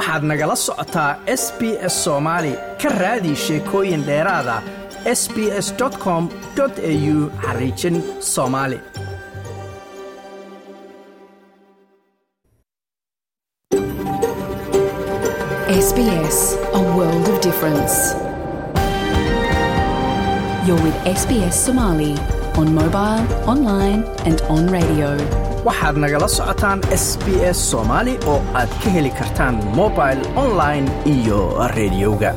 waxaad nagala socotaa s b s soomaali ka raadi sheekooyin dheeraada s b s com au xariijin soomaali on mobile, online, and on radio. waxaad nagala socotaan s b s soomaali oo aad ka heli kartaan mobil online iyo rediyoga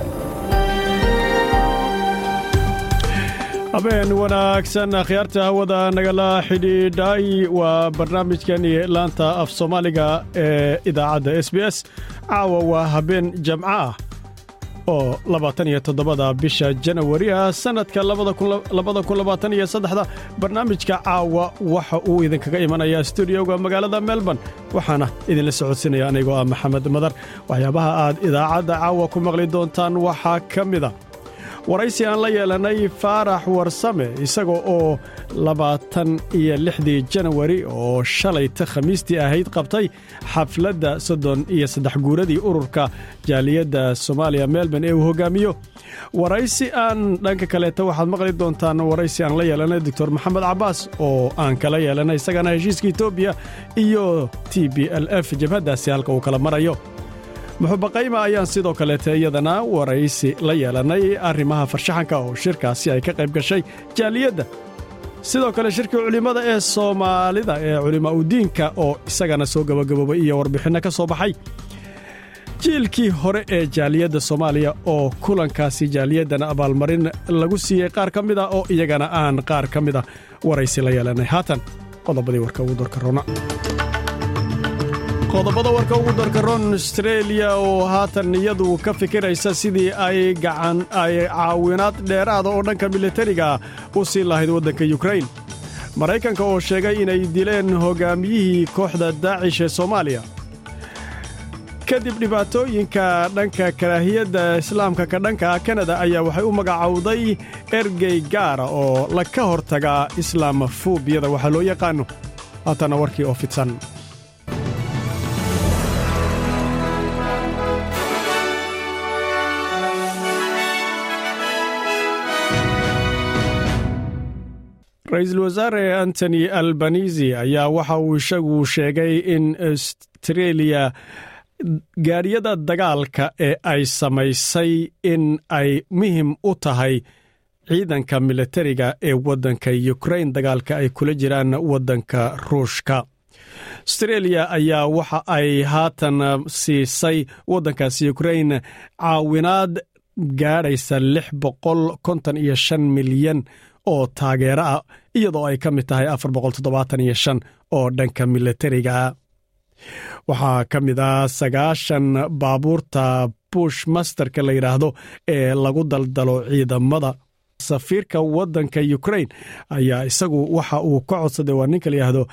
habeen wanaagsan akhyaarta hawada nagala xidhiidhay waa barnaamijkani laanta af soomaaliga ee idaacadda s b s. Caawa waa habeen jamco ah oo labaatan iyo toddobada bisha janawari ah sannadka labada kun labaatan iyo saddexda barnaamijka caawa waxa uu idinkaga imanayaa stuudioga magaalada melbourne waxaana idinla socodsinaya anigoo ah maxamed madar. Waxyaabaha aad idaacadda caawa ku maqli doontaan waxaa ka mida waraysi aan la yeelanay faarax warsame isaga oo labaatan iyo lixdii janawari oo shalayta khamiistii ahayd qabtay xafladda soddon iyo saddex guuradii ururka jaaliyadda soomaaliya melbourne ee uu hogaamiyo. Waraysi aan dhanka kaleeta waxaad maqli doontaan waraysi aan la yeelanay doctor maxamed cabaas oo aan kala yeelanay isagana heshiiska etoobiya iyo t b l f jabhaddaasi halka uu kala marayo muxubaqayma ayaan sidoo kaleete iyadana waraysi la yeelannay arrimaha farshaxanka oo shirkaasi ay ka qayb gashay jaaliyadda. Sidoo kale shirkii culimmada ee soomaalida ee culimaa udiinka oo isagana soo gabagaboobay iyo warbixinno ka soo baxay. Jiilkii hore ee jaaliyadda soomaaliya oo kulankaasi jaaliyaddana abaalmarin lagu siiyey qaar ka mid a oo iyagana aan qaar ka mid a waraysi la yeelannay haatan qodobadii warka ugu dorka rona qodobada warka ugu darka ron astreeliya oo haatan iyadu ka fikiraysa sidii ay gacan ay caawinaad dheeraada oo dhanka militariga u siin lahayd waddanka yukrain maraykanka oo sheegay inay dileen hogaamiyihii kooxda daacish ee soomaaliya. Kadib dhibaatooyinka dhanka karaahiyadda islaamka ka dhanka kanada ayaa waxay u magacowday ergey gaara oo la ka hortaga islaamafobiyada waxaa loo yaqaano. Haatana warkii oo fidsan ra'iisul wasaare antony albanisi ayaa waxa uu isagu sheegay in astreeliya gaadhyada dagaalka ee ay samaysay in ay muhiim u tahay ciidanka militariga ee waddanka yukrain dagaalka ay kula jiraan waddanka ruushka. Astreeliya ayaa waxa ay haatan siisay waddankaasi yukrain caawinaad gaadhaysa lix boqol konton iyo shan milyan oo taageero ah iyadoo ay ka mid tahay oo dhanka militariga waxaa ka mid ah sagaashan baabuurta bush masterka la yidhaahdo ee lagu daldalo ciidamada. Safiirka waddanka yukrain ayaa isagu waxa uu ka codsaday waa ninka la yidhaahdo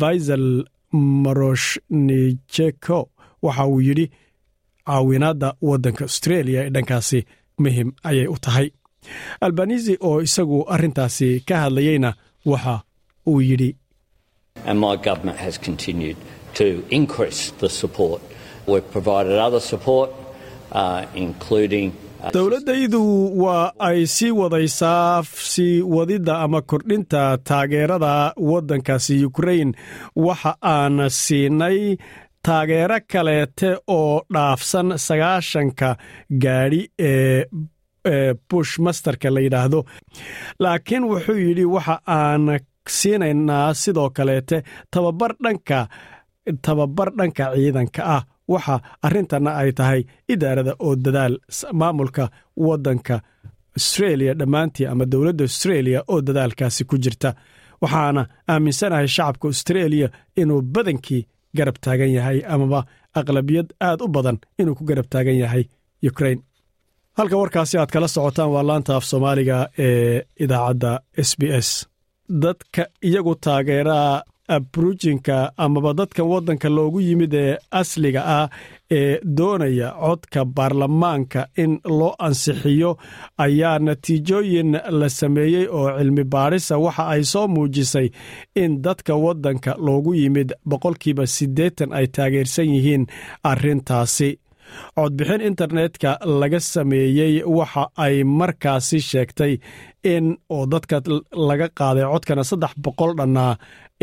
vaisel maroshnicheko. Waxa uu yidhi caawinaadda waddanka australia ee dhankaasi muhiim ayay u tahay albanisi oo isagu arrintaasi ka hadlayeyna waxa uu yidhi. Dowladdaydu waa ay sii wadaysaa sii wadidda ama kordhinta taageerada waddankaasi yukrain waxa aan siinay taageero kaleete oo dhaafsan sagaashanka gaadhi ee bush masterka la yidhaahdo. Laakiin wuxuu yidhi waxa aan siinaynaa sidoo kaleete tababar dhanka tababar dhanka ciidanka ah. Waxa arrintanna ay tahay idaarada oo dadaal maamulka waddanka astreeliya dhammaantii ama dowladda astreeliya oo dadaalkaasi ku jirta. Waxaana aaminsanahay shacabka astreeliya inuu badankii garab taagan yahay amaba aqlabiyad aad u badan inuu ku garab taagan yahay yukrain halka warkaasi aad kala socotaan waa laanta af soomaaliga ee idaacadda s b s. Dadka iyagu taageeraa abrujinka amaba dadkan waddanka loogu yimid ee asliga ah ee doonaya codka baarlamaanka in loo ansixiyo ayaa natiijooyin la sameeyey oo cilmi baadhisa waxa ay soo muujisay in dadka waddanka loogu yimid boqolkiiba siddeetan ay taageersan yihiin arrintaasi codbixin internetka laga sameeyey waxa ay markaasi sheegtay in oo dadka laga qaaday codkana saddex boqol dhannaa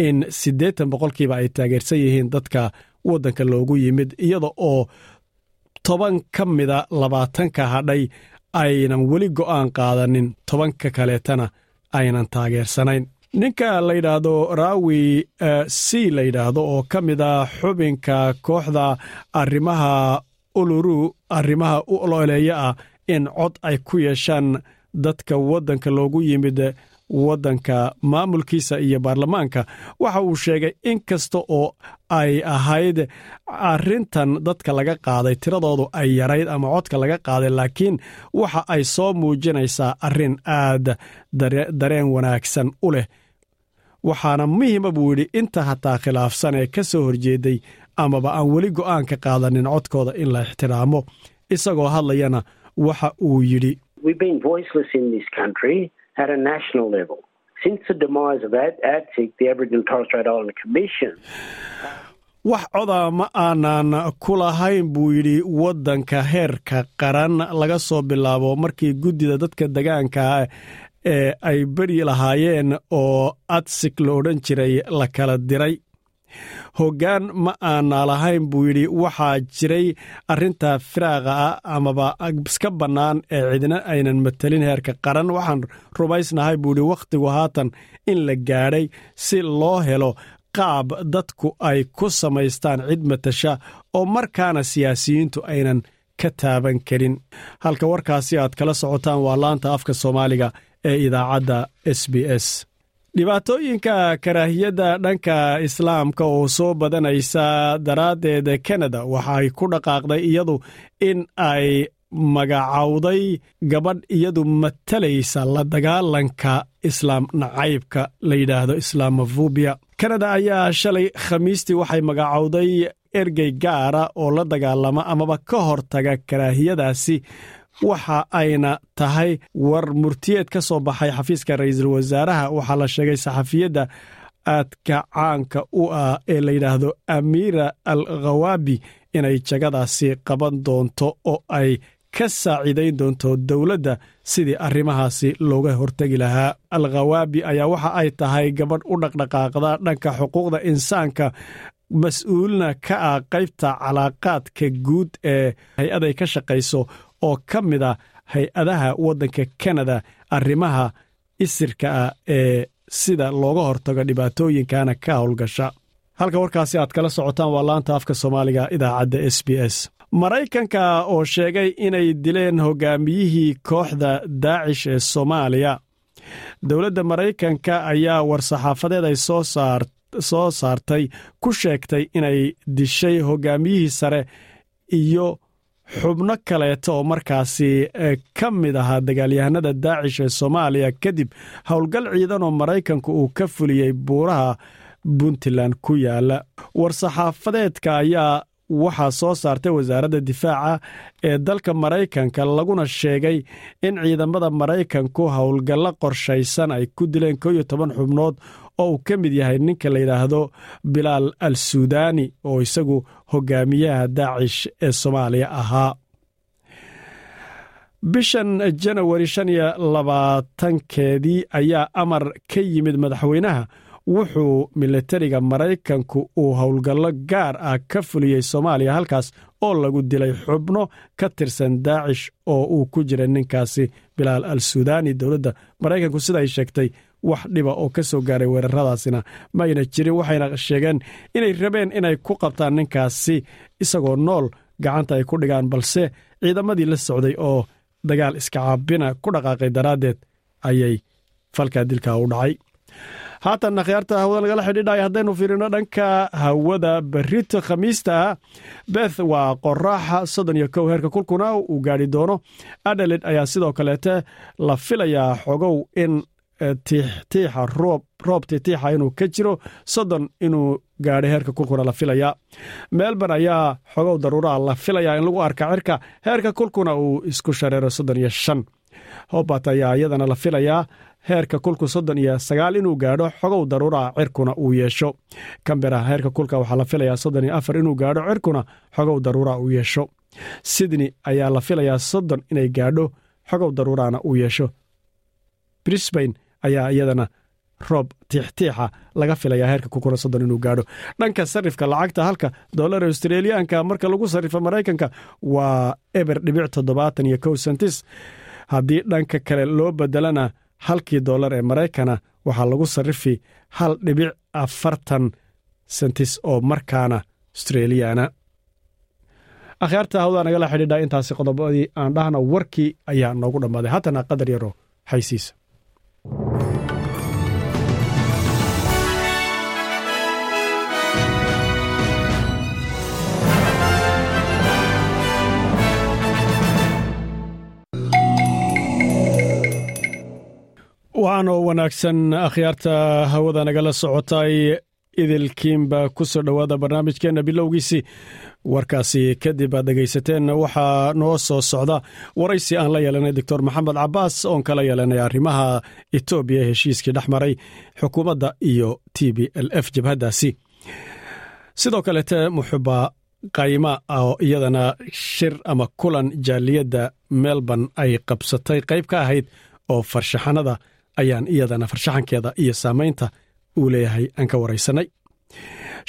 in siddeetan boqolkiiba ay taageersan yihiin dadka waddanka loogu yimid iyada oo toban ka mida labaatanka hadhay aynan weli go'aan qaadanin tobanka kaleetana aynan taageersanayn. Ninka la yidhaahdo raawi c la yidhaahdo oo ka mid a xubinka kooxda arrimaha uluru arrimaha u ololeeya ah in cod ay ku yeeshaan dadka waddanka loogu yimid waddanka maamulkiisa iyo baarlamaanka. Waxa uu sheegay in kasta oo ay ahayd arrintan dadka laga qaaday tiradoodu ay yarayd ama codka laga qaaday laakiin waxa ay soo muujinaysaa arrin aad dareen wanaagsan u leh. Waxaana muhiima buu yidhi inta hataa khilaafsan ee ka soo horjeeday amaba aan weli go'aan ka qaadanin codkooda in la ixtiraamo isagoo hadlayana waxa uu yidhi. Wax coda ma aanan ku lahayn buu yidhi waddanka heerka qaran laga soo bilaabo markii guddida dadka degaanka ee ay beri lahaayeen oo adsig la odhan jiray la kala diray hoggaan ma aana lahayn buu yidhi waxaa jiray arrinta firaaqa ah amaba iska bannaan ee cidna aynan matelin heerka qaran. Waxaan rumaysnahay buu yidhi wakhtigu haatan in la gaadhay si loo helo qaab dadku ay ku samaystaan cid matasha oo markaana siyaasiyiintu aynan ka taaban karin. Halka warkaasi aad kala socotaan waa laanta afka soomaaliga ee idaacadda s b s dhibaatooyinka karaahiyadda dhanka islaamka oo soo badanaysa daraaddeed kanada waxa ay ku dhaqaaqday iyadu in ay magacowday gabadh iyadu matalaysa la dagaalanka islaam nacaybka la yidhaahdo islaamofobia kanada ayaa shalay khamiistii waxay magacowday ergey gaara oo la dagaalama amaba ka hortaga karaahiyadaasi waxa ayna tahay war murtiyeed ka soo baxay xafiiska ra'iisul wasaaraha. Waxaa la sheegay saxafiyadda aadka caanka u ah ee la yidhaahdo amiira al khawaabi inay jagadaasi qaban doonto oo ay ka saaciidayn doonto dowladda sidii arrimahaasi looga hortegi lahaa. Al khawaabi ayaa waxa ay tahay gabadh u dhaqdhaqaaqda dhanka xuquuqda insaanka mas'uulna ka ah qaybta calaaqaadka guud ee hay'aday ka shaqayso oo ka mid a hay'adaha waddanka kanada arrimaha isirka ah ee sida looga hortago dhibaatooyinkana ka howlgasha. Halka warkaasi aad kala socotaan waa laanta afka soomaaliga idaacadda s b s. Maraykanka oo sheegay inay dileen hogaamiyihii kooxda daacish ee soomaaliya. Dowladda maraykanka ayaa war-saxaafadeed ay soo saartay ku sheegtay inay dishay hogaamiyihii sare iyo xubno kaleeto oo markaasi ka mid ahaa dagaalyahanada daacish ee soomaaliya kadib howlgal ciidan oo maraykanku uu ka fuliyey buuraha puntland ku yaalla war-saxaafadeedka ayaa waxaa soo saartay wasaaradda difaaca ee dalka maraykanka laguna sheegay in ciidamada maraykanku howlgallo qorshaysan ay ku dileen koo iyo toban xubnood oo uu ka mid yahay ninka la yidhaahdo bilaal al suudaani oo isagu hogaamiyaha daacish ee soomaaliya ahaa. Bishan janawari shan iyo labaatankeedii ayaa amar ka yimid madaxweynaha. Wuxuu militariga maraykanku uu howlgallo gaar ah ka fuliyey soomaaliya halkaas oo lagu dilay xubno ka tirsan daacish oo uu ku jira ninkaasi bilaal al suudaani dowladda maraykanku sida ay sheegtay wax dhiba oo ka soo gaaray weeraradaasina mayna jirin waxayna sheegeen inay rabeen inay ku qabtaan ninkaasi isagoo nool gacanta ay ku dhigaan balse ciidamadii la socday oo dagaal iska caabina ku dhaqaaqay daraaddeed ayay falkaa dilka u dhacay. Haatanna khiyaarta hawada lagala xidhiidhaya haddaynu fiirino dhanka hawada berrito khamiista beth waa qoraaxa soddon iyo kow heerka kulkuna uu gaadhi doono. Adhalid ayaa sidoo kaleete la filayaa xogow in tiixtiixa roob roob tiixtiixa inuu ka jiro soddon inuu gaadhay heerka kulkuna la filayaa. Melbourne ayaa xogow daruuraha la filayaa in lagu arka cirka heerka kulkuna uu isku shareero soddon iyo shan. Hobart ayaa iyadana la filayaa heerka kulku soddon iyo sagaal inuu gaadho xogow daruuraha cirkuna uu yeesho. Kambera heerka kulka waxaa la filayaa soddon iyo afar inuu gaadho cirkuna xogow daruuraha uu yeesho. Sydney ayaa la filayaa soddon inay gaadho xogow daruuraana uu yeesho. Brisbain ayaa iyadana roob tiixtiixa laga filayaa heerka kukuna soddon inuu gaadho. Dhanka sarifka lacagta halka dollar australiyaanka marka lagu sarrifo maraykanka waa eber dhibic toddobaatan iyo kow sentis haddii dhanka kale loo bedelana halkii dollar ee maraykana waxaa lagu sarrifi hal dhibic afartan sentis oo markaana australiyaana akhyaarta hawdaa nagala xidhiidha intaasi qodobadii aan dhahna warkii ayaa noogu dhammaaday. Haatana qadar yaro xaysiisa waxaanoo wanaagsan akhyaarta hawada nagala socotay. Idilkiinba ku soo dhowaada barnaamijkeenna bilowgiisii warkaasi kadib aad dhegaysateen waxaa noo soo socda. Waraysi aan la yeelanay doctor maxamed cabaas oon kala yeelanay arrimaha etoobiya heshiiskii dhex maray xukuumadda iyo t b l f jabhaddaasi. Sidoo kaleete muxuba qayma oo iyadana shir ama kulan jaaliyadda melbourne ay qabsatay qayb ka ahayd oo farshaxanada ayaan iyadana farshaxankeeda iyo saamaynta uu leeyahay aan ka waraysanay.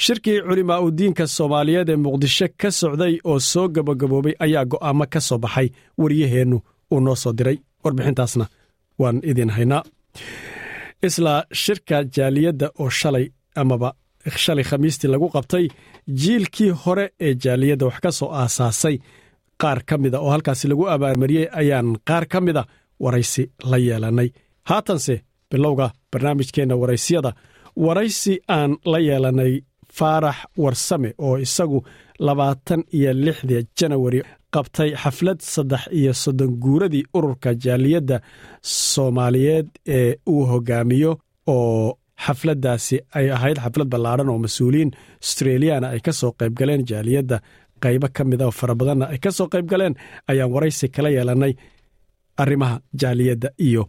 Shirkii culimaa u diinka soomaaliyeed ee muqdisho ka socday oo soo gabagaboobay ayaa go'aamo ka soo baxay waryaheennu uu noo soo diray. Warbixintaasna waan idin haynaa. Isla shirka jaaliyadda oo shalay amaba shalay khamiistii lagu qabtay jiilkii hore ee jaaliyadda wax ka soo aasaasay qaar ka mida oo halkaasi lagu abaarmariyey ayaan qaar ka mida waraysi la yeelannay haatanse bilowga barnaamijkeenna waraysyada waraysi aan la yeelannay faarax warsame oo isagu labaatan iyo lixdii janawari qabtay xaflad saddex iyo soddon guuradii ururka jaaliyadda soomaaliyeed ee uu hogaamiyo oo xafladdaasi ay ahayd xaflad ballaadhan oo mas'uuliyiin australiyaana ay ka soo qayb galeen jaaliyadda. Qaybo ka mida oo fara badanna ay ka soo qayb galeen ayaan waraysi kala yeelannay arrimaha jaaliyadda iyo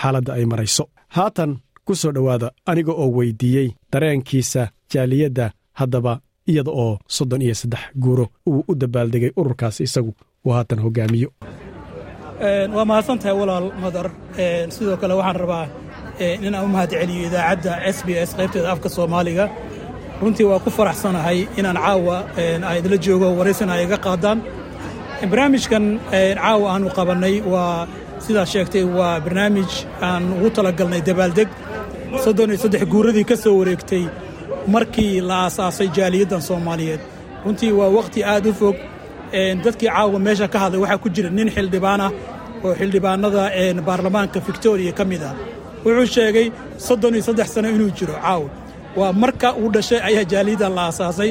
xaaladda ay marayso. Haatan ku soo dhowaada aniga oo weydiiyey dareenkiisa jaaliyadda haddaba iyada oo soddon iyo saddex guuro uu u dabaaldegay ururkaasi isagu uu haatan hogaamiyo. Waa mahadsantahay walaal madar sidoo kale waxaan rabaa inaan u mahad celiyo idaacadda s b s qaybteeda afka soomaaliga. Runtii waa ku faraxsanahay inaan caawa idla joogo waraysana ay iga qaadaan. Barnaamijkan caawa aanu qabannay waa sidaa sheegtay waa barnaamij aan ugu talagalnay dabaaldeg soddon iyo saddex guuradii ka soo wareegtay markii la aasaasay jaaliyaddan soomaaliyeed. Runtii waa wakhti aad u fog. Dadkii caawa meesha ka hadlay waxaa ku jira nin xildhibaan ah oo xildhibaanada baarlamaanka victoriya ka mid ah wuxuu sheegay soddon iyo saddex sano inuu jiro caawa. Waa marka uu dhashay ayaa jaaliyaddan la aasaasay.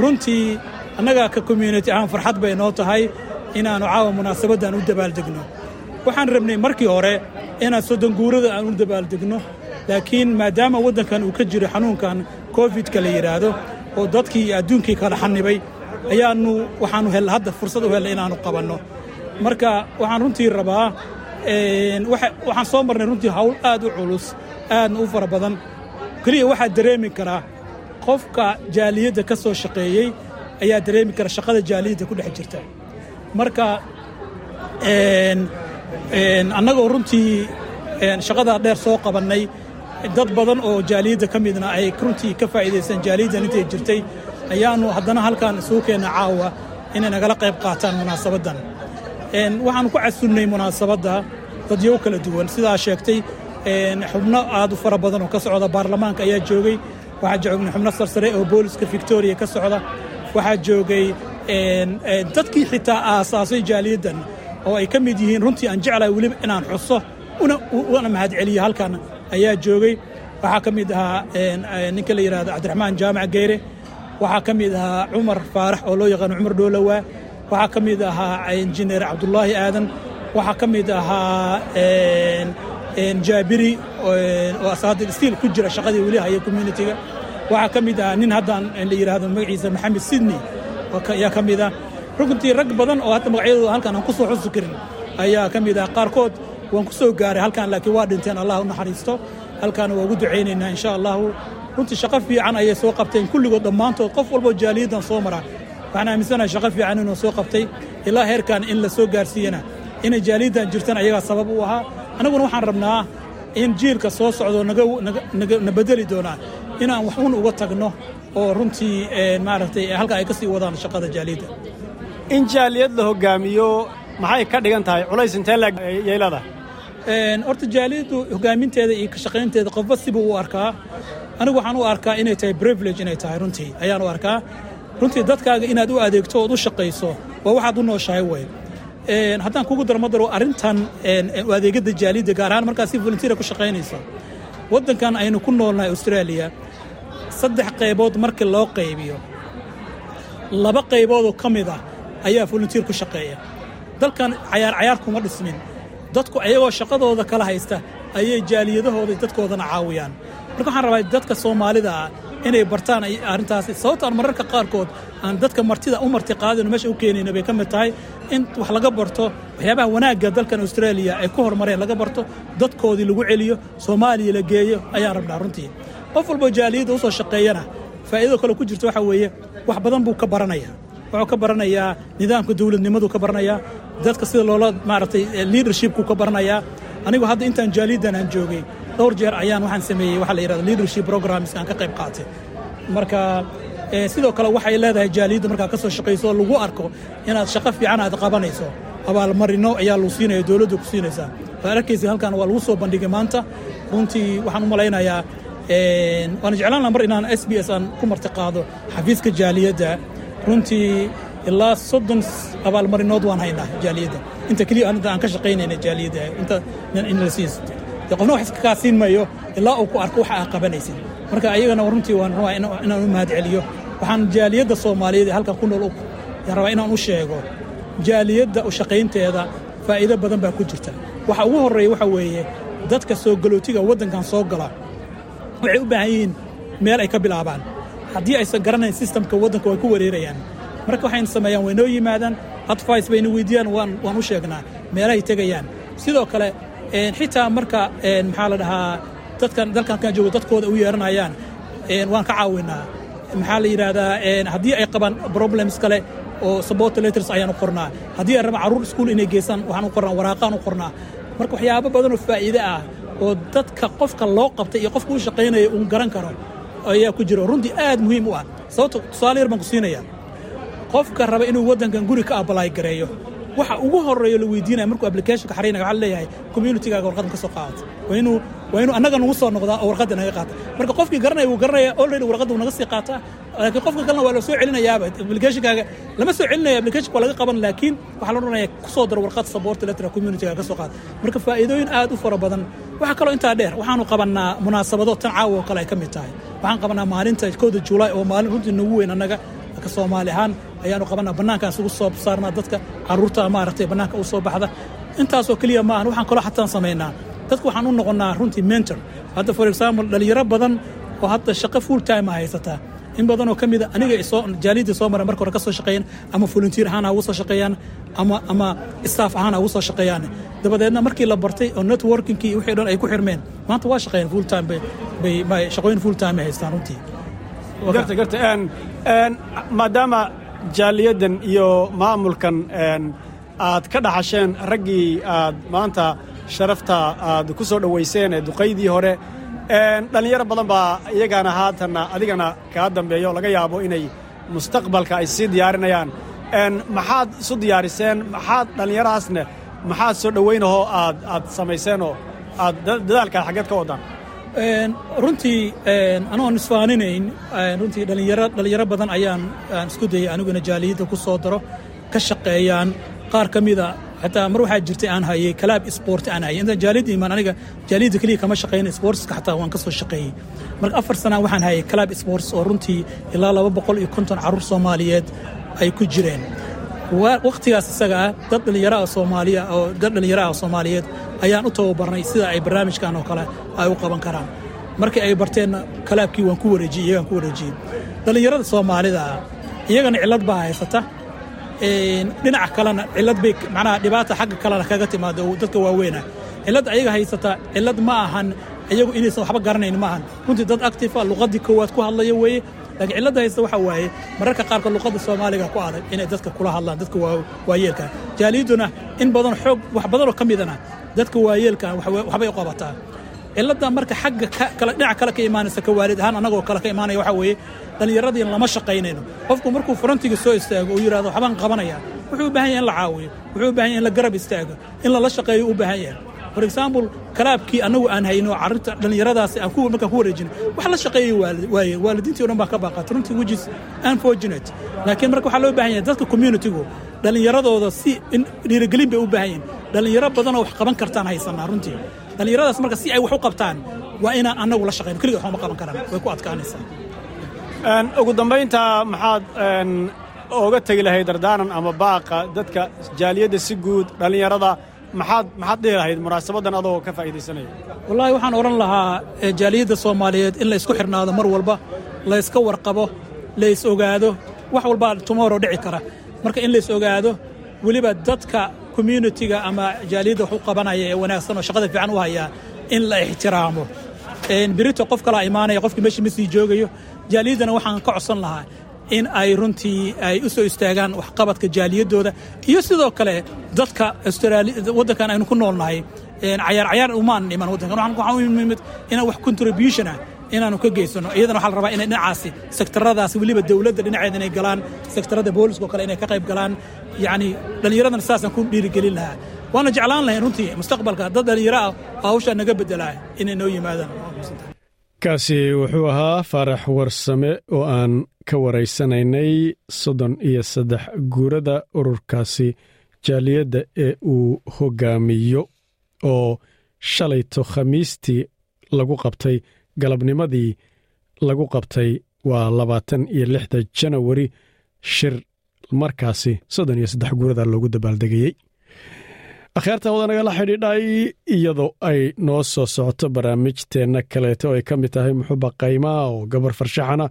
Runtii annaga ka community ahaan farxad bay noo tahay inaannu caawa munaasabaddan u dabaaldegno waxaan rabnay markii hore inaan soddon guurada aan u dabaaldegno laakiin maadaama waddankan uu ka jiro xanuunkan kofidka la yidhaahdo oo dadkii iyo adduunkii kala xanibay ayaannu waxaannu hel hadda fursad u hellay inaannu qabanno. Marka waxaan runtii rabaa waxaan soo marnay runtii hawl aad u culus aadna u fara badan. Keliya waxaa dareemi karaa qofka jaaliyadda ka soo shaqeeyey ayaa dareemi kara shaqada jaaliyadda ku dhex jirta. Marka annagoo runtii shaqadaa dheer soo qabannay. Dad badan oo jaaliyadda ka midna ay runtii ka faa'iidaysan jaaliyaddan intay jirtay ayaannu haddana halkaan isugu keenna caawa inay nagala qayb qaataan munaasabaddan waxaannu ku casunnay munaasabadda dadyow kala duwan. Sidaa sheegtay xubno aad u fara badan oo ka socda baarlamaanka ayaa joogay. Waxaa joognay xubno sarsare oo booliska victoriya ka socda. Waxaa joogay dadkii xitaa aasaasay jaaliyaddan oo ay ka mid yihiin runtii aan jeclahay weliba inaan xuso una mahadceliyo halkan ayaa joogay. Waxaa ka mid ahaa ninka la yidhahdo cabdiraxmaan jaamac geyre. Waxaa ka mid ahaa cumar faarax oo loo yaqaano cumar dhoolowaa waxaa ka mid ahaa injineer cabdulaahi aadan. Waxaa ka mid ahaa jaabiri oo asaadil stiil ku jira shaqadii weli haya communitiga waxaa ka mid ahaa nin haddaan la yidhaahdo magaciisa maxamed sidney ayaa ka mid ah runtii rag badan oo hadda magacyadooda halkan aan ku soo xusi karin ayaa ka mid ah. Qaarkood waan ku soo gaaray halkan laakiin waa dhinteen allah u naxariisto. Halkaana waa ugu ducaynaynaa insha allahu. Runtii shaqo fiican ayay soo qabteen. Kulligood dhammaantood qof walboo jaaliyaddan soo mara waxaan aaminsanahay shaqo fiican inuu soo qabtay. Ilaa heerkan in la soo gaarsiiyana inay jaaliyaddan jirtana ayagaa sabab u ahaa. Annaguna waxaan rabnaa in jiilka soo socdo na bedeli doonaa inaan wax uun uga tagno oo runtii maaragtay halka ay ka sii wadaan shaqada jaaliyadda in jaaliyad la hogaamiyo maxay ka dhigan tahay? Culays intee leegyay leedahay horta jaaliyaddu hogaaminteeda iyo ka shaqaynteeda qofba siba u arkaa. Anigu waxaan u arkaa inay tahay privilege inay tahay runtii ayaan u arkaa. Runtii dadkaaga inaad u adeegto ood u shaqayso waa waxaad u nooshahay wey haddaan kugu darmadaro arrintan u adeegada jaaliyadda gaar ahaan markaa si volunteera ku shaqaynaysa waddankan aynu ku noolnahay australia. Saddex qaybood markii loo qaybiyo laba qayboodoo ka mid ah ayaa volunteer ku shaqeeya. Dalkan cayaar cayaar kuma dhismin. Dadku ayagoo shaqadooda kala haysta ayay jaaliyadahooda dadkoodana caawiyaan. Marka waxaan rabaa dadka soomaalida ah inay bartaan arrintaasi sababtaan mararka qaarkood aan dadka martida u marti qaadino meesha u keenayna bay ka mid tahay in wax laga barto waxyaabaha wanaagga dalkan australia ay ku horumareen laga barto dadkoodii lagu celiyo soomaaliya la geeyo ayaan rabnaa runtii. Qof walboo jaaliyadda u soo shaqeeyana faa'iidado kale ku jirto waxaa weeye wax badan buu ka baranayaa wuxuu ka baranayaa nidaamka dowladnimaduu ka baranayaa dadka sida loola maaragtay leadershipku ka baranayaa. Anigu hadda intaan jaaliyaddan aan joogay dhowr jeer ayaan waxaan sameeyey waxaa la yidhahda leadership programs aan ka qayb qaatay. Marka sidoo kale waxay leedahay jaaliyadda markaa ka shaqayso lagu arko inaad shaqo fiican aad qabanayso. Abaalmarino ayaa lagu siinaya dowladda ku siinaysaa. Waa arkaysa halkan waa lagu soo bandhigay maanta. Runtii waxaan u malaynayaa waan jeclaan laha mar inaan s b s aan ku marti qaado xafiiska jaaliyadda runtii ilaa soddon abaalmarinood waan haynaa jaaliyadda. Inta keliya anta aan ka shaqaynayna jaaliyadda inta in la siis qofna wax iska kaasiin mayo ilaa uu ku arko waxa aad qabanaysid marka ayagana runtii waan rabaa inaan u mahad celiyo waxaan jaaliyadda soomaaliyeed ee halkan ku nool rabaa inaan u sheego jaaliyadda u shaqaynteeda faa'iido badan baa ku jirta. Waxa ugu horreeya waxa weeye dadka soo galootiga waddankan soo gala waxay u baahan yihiin meel ay ka bilaabaan haddii aysan garanayn sistamka waddanka way ku wareerayaan. Marka waxayna sameeyaan way noo yimaadaan advice bayna weydiiyaan waan waan u sheegnaa meelahay tegayaan. Sidoo kale xitaa marka maxaa la dhahaa dadkan dalkan kan joogo dadkooda u yeeranayaan waan ka caawinaa maxaa la yidhaahdaa haddii ay qabaan problems kale oo support letters ayaan u qornaa. Haddii ay rabaan carruur iskuul inay geysaan waxaan u qornaa waraaqaan u qornaa. Marka waxyaabo badan oo faa'iide ah oo dadka qofka loo qabtay iyo qofka u shaqaynaya uun garan karo ayaa ku jiro runtii aad muhiim u ah. Sababto tusaale yar baan ku siinaya qofka raba inuu waddankan guri ka abalaay gareeyo waxa ugu horreeyo la weydiinaya markuu applicationka xaraynaya waxaa leeyahay communitygaaga warqadan ka soo qaadata waa inuu waa inuu annaga nagu soo noqdaa oo warqadda naga qaata. Marka qofkii garanaya wuu garanaya already warqadda wuu naga sii qaataa laakiin qofka kalena waa la soo celinayaaba. Applicationkaaga lama soo celinaya applicationka waa laga qaban laakiin waxaa la odhanaya ku soo daro warqad support letter communitygaaga ka soo qaata. Marka faa'iidooyin aad u fara badan waxaa kaloo intaa dheer waxaanu qabannaa munaasabado tan caawa oo kale ay ka mid tahay. Waxaan qabannaa maalinta kowda juulaay oo maalin runtii nagu weyn annaga ka soomaali ahaan ayaanu qabanaa bannaankaan isugu soo saarnaa dadka carruurta maaragtay bannaanka u soo baxda. Intaasoo keliya maahan waxaan kaloo xataan samaynaa. Dadku waxaan u noqonnaa runtii mentor. Hadda for example dhalinyaro badan oo hadda shaqo full time a haysataa. In badanoo ka mida aniga jaaliyadda soo mara marka hore ka soo shaqeeyaan ama volunteer ahaan ha ugu soo shaqeeyaan ama ama staff ahaan ha ugu soo shaqeeyaan. Dabadeedna markii la bartay oo networkingkii wixii dhan ay ku xirmeen maanta waa shaqeeyaan full time bay bay shaqooyin full time ay haystaan runtii. Garta garta maadaama jaaliyaddan iyo maamulkan aad ka dhaxasheen raggii aad maanta sharafta aad ku soo dhowayseen ee duqaydii hore dhallinyaro badan baa iyagana haatanna adigana kaa dambeeyo laga yaabo inay mustaqbalka ay sii diyaarinayaan. Maxaad isu diyaariseen? Maxaad dhallinyarahaasne maxaad soo dhowaynahoo aad aad samayseenoo? Aad dadaalkaa xaggeed ka waddaan runtii anoon isfaaninayn runtii dhalinyaro dhalinyaro badan ayaan aan isku dayay aniguna jaaliyadda ku soo daro ka shaqeeyaan qaar ka mida xataa mar waxaa jirtay aan hayay kalaab sport aan hayay. Intaan jaaliyadda imaan aniga jaaliyadda keliya kama shaqayn sportska xataa waan ka soo shaqeeyey marka afar sanaa waxaan hayay kalaab sports oo runtii ilaa laba boqol iyo konton carruur soomaaliyeed ay ku jireen wakhtigaas isaga ah dad dhallinyaraha soomaaliya oo dad dhallinyaraha soomaaliyeed ayaan u tababarnay sida ay barnaamijkan oo kale ay u qaban karaan. Markii ay barteenna kalaabkii waan ku wareejiyey iyagaan ku wareejiyey. Dhallinyarada soomaalida ah iyagana cillad baa haysata. Dhinaca kalena cillad bay macnaha dhibaata xagga kalena kaga timaada dadka waaweynah cilladda ayaga haysata cillad ma ahan iyagu inaysan waxba garanayn ma ahan runtii dad actifa luqaddii koowaad ku hadlaya weeye laakiin cilladda haysta waxaa waaye mararka qaarkood luqadda soomaaliga ku adag inay dadka kula hadlaan dadka waayeelka. Jaaliyadduna in badan xoog wax badanoo ka midana dadka waayeelka waxbay qabataa. Cilladda marka xagga dhinaca kale ka imaanaysa ka waalid ahaan annagoo kale ka imaanaya waxaa weeye dhallinyaradii lama shaqaynayno. Qofku markuu furantiga soo istaago uu yidhahdo waxbaan qabanaya wuxuu u baahan yahay in la caawiyo wuxuu u baahan yahay in la garab istaago in lala shaqeeyo u baahan yahay for example kalaabkii annagu aan hayno carruurta dhallinyaradaasi markaan ku wareejino wax la shaqeeyay waaye waalidiintii o dhan baa ka baaqata runtii wejis unfortunate. Laakiin marka waxaa loo baahan yahay dadka communitygu dhallinyaradooda si dhiirigelin bay u baahan yihiin dhallinyaro badanoo wax qaban kartaan haysanaa runtii. Dhallinyaradaas marka si ay wax u qabtaan waa inaan annagu la shaqayno keliga waxma qaban karaan. Way ku adkaanaysaa. Ugu dambaynta maxaad oga tegi lahayd dardaaran ama baaqa dadka jaaliyadda si guud dhallinyarada maxaad maxaad dhihi lahayd munaasabaddan adoo ka faa'iidaysanaya? Wallaahi waxaan odhan lahaa jaaliyadda soomaaliyeed in la ysku xidhnaado mar walba la yska warqabo la ys ogaado wax walbaa tumoroo dhici kara. Marka in la ys ogaado weliba dadka communitiga ama jaaliyadda wax qabanaya ee wanaagsan oo shaqada fiican u hayaa in la ixtiraamo. Birito qof kalaa imaanaya qofkii meeshii ma sii joogayo jaaliyaddana waxaan ka codsan lahaa in ay runtii ay u soo istaagaan waxqabadka jaaliyaddooda iyo sidoo kale dadka waddankan aynu ku noolnahay cayaar cayaar umaan iman waddankan. Waxaan u imid inaan wax contribution inaanu ka geysano iyadana waxaa la rabaa inay dhinacaasi sektaradaasi weliba dowladda dhinaceeda inay galaan sektarada booliska oo kale inay ka qayb galaan. Yacni dhallinyaradana saasaan ku dhiirigelin lahaa. Waana jeclaan lahayn runtii mustaqbalka. Dad dhallinyaro ah oo hawshaa naga beddelaa inay noo yimaadaan. Kaasi wuxuu ahaa faarax warsame oo aan ka waraysanaynay soddon iyo saddex guurada ururkaasi jaaliyadda ee uu hoggaamiyo oo shalayto khamiistii lagu qabtay galabnimadii lagu qabtay waa labaatan iyo lixda janawari shir markaasi soddon iyo saddex guurada loogu dabaaldegayey akhyaarta wada nagala xidhiidhay iyadoo ay noo soo socoto barnaamijteenna kaleeto ay ka mid tahay muxuba qaymaa oo gabar farshaxana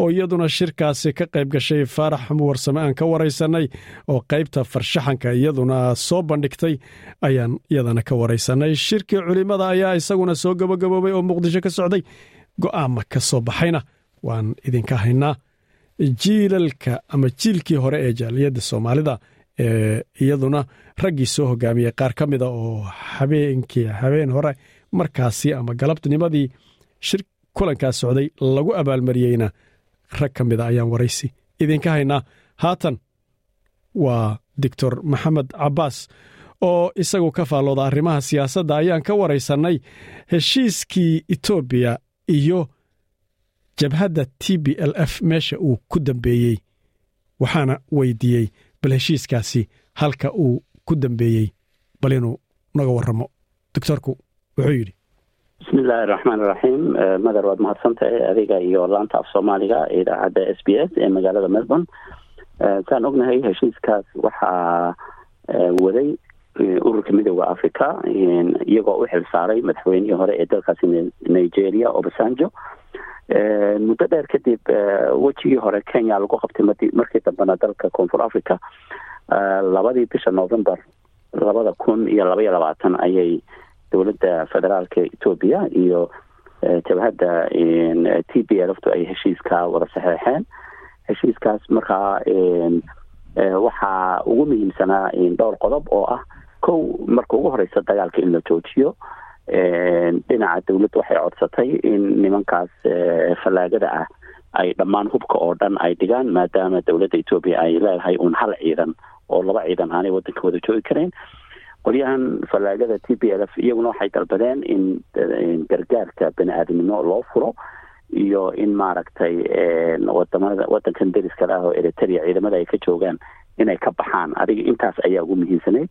oo iyaduna shirkaasi ka qayb gashay faarax warsame aan ka waraysannay oo qaybta farshaxanka iyaduna soo bandhigtay ayaan iyadana ka waraysannay shirkii culimmada ayaa isaguna soo gabagaboobay oo muqdisho ka socday. Go'aama ka soo baxayna waan idinka haynaa. Jiilalka ama jiilkii hore ee jaaliyadda soomaalida iyaduna raggii soo hogaamiyey qaar ka mida oo habeenkii habeen hore markaasi ama galabnimadii shir kulankaa socday lagu abaalmariyeyna rag ka mida ayaan waraysi. Idinka haynaa haatan waa doctor maxamed cabbaas oo isagu ka faallooda arrimaha siyaasadda. Ayaan ka waraysannay heshiiskii etoobiya iyo jabhadda t b l f meesha uu ku dambeeyey waxaana weydiiyey bal heshiiskaasi halka uu ku dambeeyey bal inuu naga warramo. Doctorku wuxuu yidhi bismi illaahi raxmaan iraxiim madar waad mahadsantahay adiga iyo laanta af soomaaliga idaacadda s b s ee magaalada melbourne. Saan ognahay heshiiskaas waxaa waday ururka midooda africa iyagoo u xil saaray madaxweynihii hore ee dalkaasi nigeria obasanjo muddo dheer kadib wejigii hore kenya lagu qabtay markii dambena dalka koonfur africa labadii bisha november labada kun iyo laba iyo labaatan ayay dowladda federaalka etoobiya iyo jabhadda t b lftu ay heshiiska wada saxeexeen. Heshiiskaas markaa waxaa ugu muhiimsanaa dhowr qodob oo ah kow marka ugu horeysa dagaalka in la joojiyo dhinaca dowladda waxay codsatay in nimankaas fallaagada ah ay dhammaan hubka oo dhan ay dhigaan maadaama dowladda etoobiya ay leedahay uun hal ciidan oo laba ciidan aanay waddanka wada joogi karayn qolyahan fallaagada t b l f iyaguna waxay dalbadeen in gargaarka bani aadamnimo loo furo iyo in maaragtay waddamada wadankan deriskale ah oo eritrea ciidamada ay ka joogaan inay ka baxaan. Adiga intaas ayaa ugu muhiimsanayd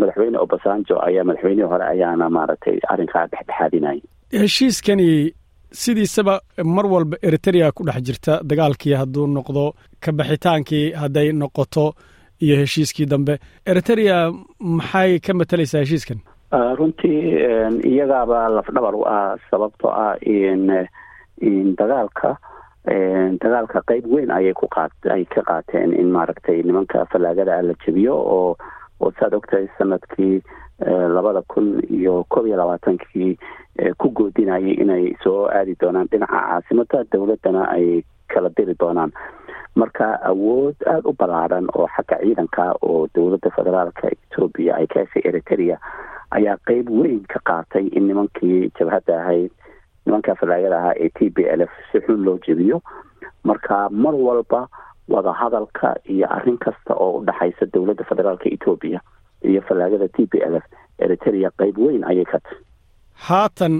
madaxweyne obasanjo ayaa madaxweynihii hore ayaana maaragtay arrinkaa dhexdhexaadinayay heshiiskani sidiisaba mar walba eritrea ku dhex jirta dagaalkii hadduu noqdo ka baxitaankii hadday noqoto iyo heshiiskii dambe. Eritrea maxay ka matalaysaa heshiiskan? Runtii iyagaaba lafdhabar u ah sababtoo ah in dagaalka dagaalka qeyb weyn ayay ku qaat ay ka qaateen in maaragtay nimanka fallaagada la jebiyo oo oo saad ogtahay sannadkii labada kun iyo koob iyo labaatankii ku goodinayay inay soo aadi doonaan. Dhinaca caasimada dowladdana ay kala diri doonaan. Marka awood aada u ballaaran oo xagga ciidanka oo dowladda federaalka etoobiya ay ka heshay eritrea ayaa qeyb weyn ka qaatay in nimankii jabhadda ahayd nimanka falaagada ahaa ee t b l f si xun loo jebiyo. Marka mar walba wadahadalka iyo arrin kasta oo u dhexaysa dowladda federaalka etoobiya iyo falaagada t b l f eritrea qeyb weyn ayay ka tahy haatan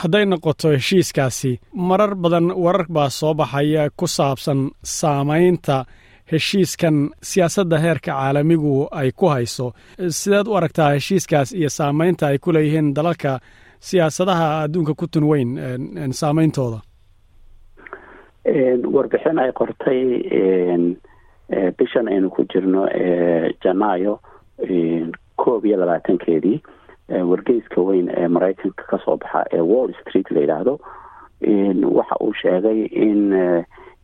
hadday noqoto heshiiskaasi marar badan warar baa soo baxaya ku saabsan saamaynta heshiiskan siyaasadda heerka caalamigu ay ku hayso. Sideed u aragtaa heshiiskaas iyo saamaynta ay ku leeyihiin dalalka siyaasadaha adduunka ku tun weyn saameyntooda warbixin ay qortay bishan aynu ku jirno janaayo koob iyo labaatankeedii. Wargeyska weyn ee maraykanka ka soo baxa ee wall street la yidhaahdo. Waxa uu sheegay in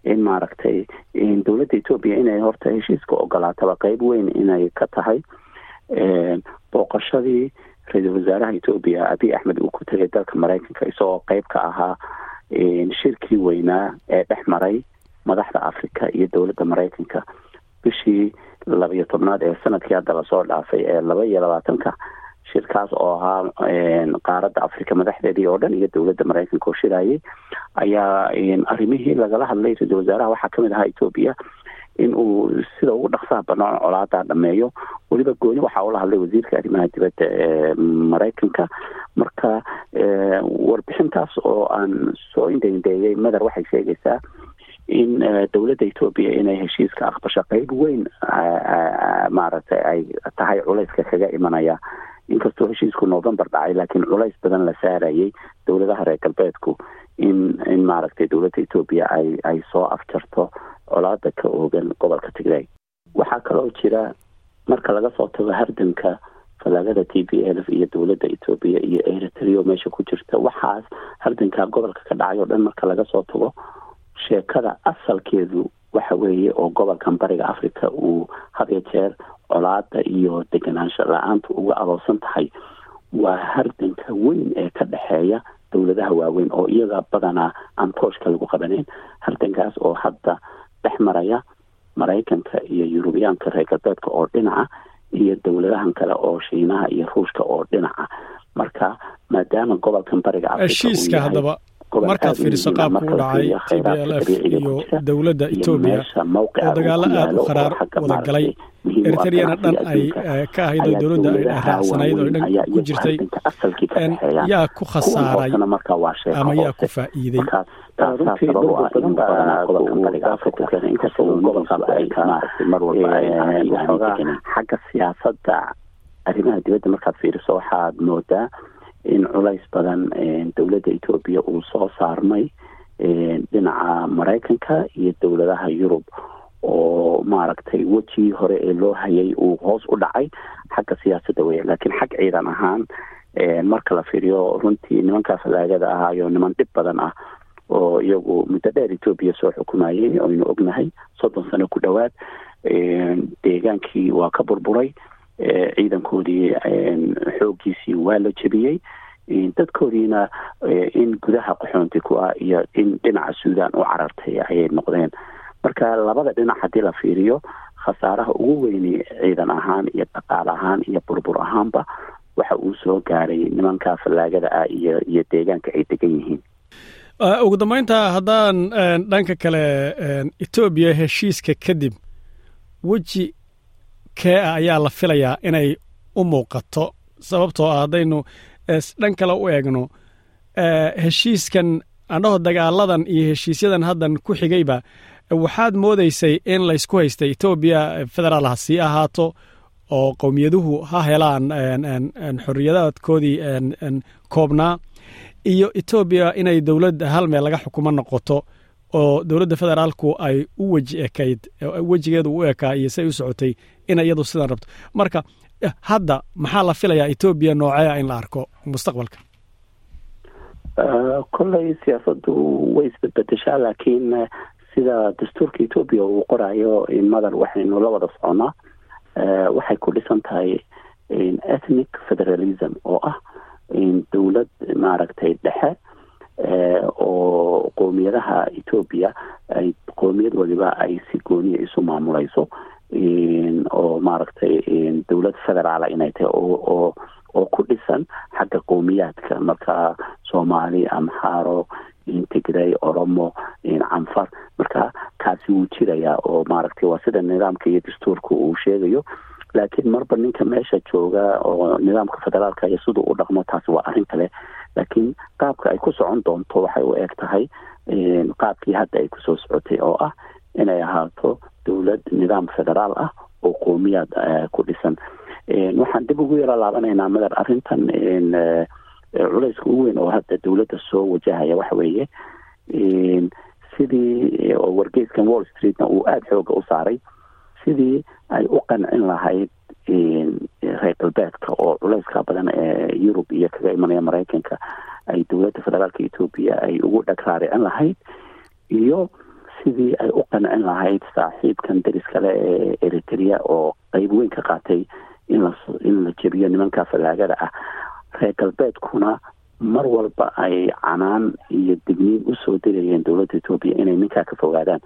in maaragtay dowladda etoobiya inay horta heshiiska ogolaataba qeyb weyn inay ka tahay. Booqashadii ra'iisul wasaaraha etoobiya abiy axmed uu ku tegay dalka maraykanka isagoo qeyb ka ahaa shirkii weynaa ee dhex maray madaxda africa iyo dowladda maraykanka. Bishii labiyo tobnaad ee sannadkii hadda la soo dhaafay ee laba iyo labaatanka shirkaas oo ahaa qaaradda africa madaxdeedii oo dhan iyo dowladda maraykanka oo shirayay ayaa arrimihii lagala hadlay ra'isul wasaaraha. Waxaa ka mid ahaa etoobiya in uu sida ugu dhaqsaha banaan colaadaa dhameeyo. Weliba gooni waxaa ula hadlay wasiirka arrimaha dibadda ee maraykanka. Marka warbixintaas oo aan soo indeindeeyey madar waxay sheegaysaa in dowladda etoobiya inay heshiiska aqbasho qeyb weyn maaragtay ay tahay culayska kaga imanaya inkastoo heshiisku november dhacay laakiin culays badan la saarayay dowladaha reer galbeedku in in maaragtay dowladda etoobiya ay ay soo afjarto colaada ka oogan gobolka tigray waxaa kaloo jira marka laga soo tago hardanka falaagada t b l iyo dowladda etoobiya iyo eritrea meesha ku jirta waxaas hardanka gobolka ka dhacay oo dhan marka laga soo tago sheekada asalkeedu waxa weeye oo gobolkan bariga africa uu hadiyo jeer colaada iyo deganaansho la'aanta uga adoosan tahay waa hardanka weyn ee ka dhexeeya dowladaha waaweyn oo iyaga badanaa aan tooshka lagu qabanayn hardankaas oo hadda dhex maraya maraykanka iyo yurubiyaanka reer galbeedka oo dhinaca iyo dowladahan kale oo shiinaha iyo ruushka oo dhinaca. Marka maadaama gobolkan bariga heshiiska markaad fiiriso qaabku u dhacay t b l f iyo dowladda etoobiya oo dagaalo aada u kharaar wada galay. eritreyana dhan ay ka ahayd oo dowladda ay raacsanayd oo dhan ku jirtay yaa ku khasaaray ama yaa ku faa'iiday. Xagga siyaasadda arrimaha dibadda markaad fiiriso waxaad moodaa in culays badan dowladda etoobiya uu soo saarmay dhinaca maraykanka iyo dowladaha yurub. Oo maaragtay wejigii hore ee loo hayay uu hoos u dhacay xagga siyaasadda weya laakiin xag ciidan ahaan marka la fiiriyo runtii nimankaa falaagada ahaayo niman dhib badan ah oo iyagu muddo dheer etoobiya soo xukumayay aynu ognahay soddon sano ku dhowaad deegaankii waa ka burburay ciidankoodii xooggiisii waa la jebiyey dadkoodiina in gudaha qaxoonti ku ah iyo in dhinaca suudan u carartay ayay noqdeen marka labada dhinac haddii la fiiriyo khasaaraha ugu weyni ciidan ahaan iyo dhaqaal ahaan iyo burbur ahaanba waxa uu soo gaaray nimanka fallaagada ah iyo iyo deegaanka ay degan yihiin ugu dambeynta haddaan dhanka kale etoobiya heshiiska kadib weji kee ayaa la filayaa inay u muuqato sababtoo ah haddaynu dhan kale u eegno heshiiskan andhaho dagaaladan iyo heshiisyadan haddan ku xigayba waxaad moodaysay in laysku haystay. Etoobiya federaal ha sii ahaato oo qowmiyaduhu ha helaan xorriyadaadkoodii koobnaa iyo etoobiya inay dowlad hal meel laga xukumo noqoto oo dowladda federaalku ay u weji ekayd wejigeedu u ekaa iyo say u socotay in iyadu sidan rabto. Marka hadda maxaa la filayaa etoobiya noocea in la arko mustaqbalka? Kolley siyaasaddu way isbedbedeshaa laakiin sida dastuurka etoobiya uu qorayo madar waxaynu la wada soconaa waxay ku dhisan tahay ethnic federalism oo ah dowlad maaragtay dhexe oo qoomiyadaha etoobiya ay qoomiyad waliba ay si gooniya isu maamulayso oo maaragtay dowlad federaala inay tahay oo oo ku dhisan xagga qowmiyaadka marka soomaali amxaaro tigray oromo canfar marka kaasi wuu jirayaa oo maaragtay waa sida nidaamka iyo dastuurka uu sheegayo laakiin marba ninka meesha jooga oo nidaamka federaalka iyo siduu u dhaqmo taasi waa arrin kale laakiin qaabka ay ku socon doonto waxay u eg tahay qaabkii hadda ay ku soo socotay oo ah inay ahaato dowlad nidaam federaal ah oo qowmiyaad ku dhisan. Waxaan dib ugu yaro laabanaynaa madar arrintan culayska ugu weyn oo hadda dowladda soo wajahaya waxa weeye. Sidii oo wargeyskan wall streetna uu aada xooga u saaray sidii ay u qancin lahayd reer galbeedka oo culayska badan ee yurub iyo kaga imanaya maraykanka ay dowladda federaalka etoobiya ay ugu dhagraaricin lahayd iyo sidii ay u qancin lahayd saaxiibkan deris kale ee eritrea oo qeyb weyn ka qaatay in la in la jebiyo nimanka fallaagada ah. Reer galbeedkuna mar walba ay canaan iyo digniin u soo dirayeen dowladda etoobiya inay ninkaa ka fogaadaan.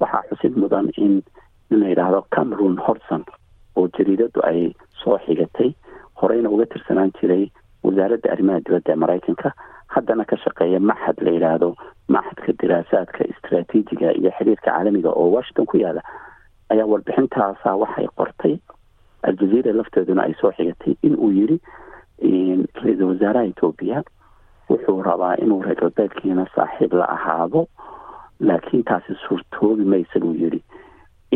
Waxaa xusid mudan in in la yidhaahdo cameron horson oo jariidadu ay soo xigatay horeyna uga tirsanaan jiray wasaaradda arrimaha dibadda ee maraykanka haddana ka shaqeeya maxad la yidhaahdo maxadka diraasaadka istraatiijiga iyo xiriirka caalamiga oo washington ku yaalla ayaa warbixintaasa waxay qortay aljazeera lafteeduna ay soo xigatay in uu yiri ra'iisul wasaaraha etoobiya wuxuu rabaa inuu reer galbeedkiina saaxiib la ahaado laakiin taasi suurtoobi maysa buu yidhi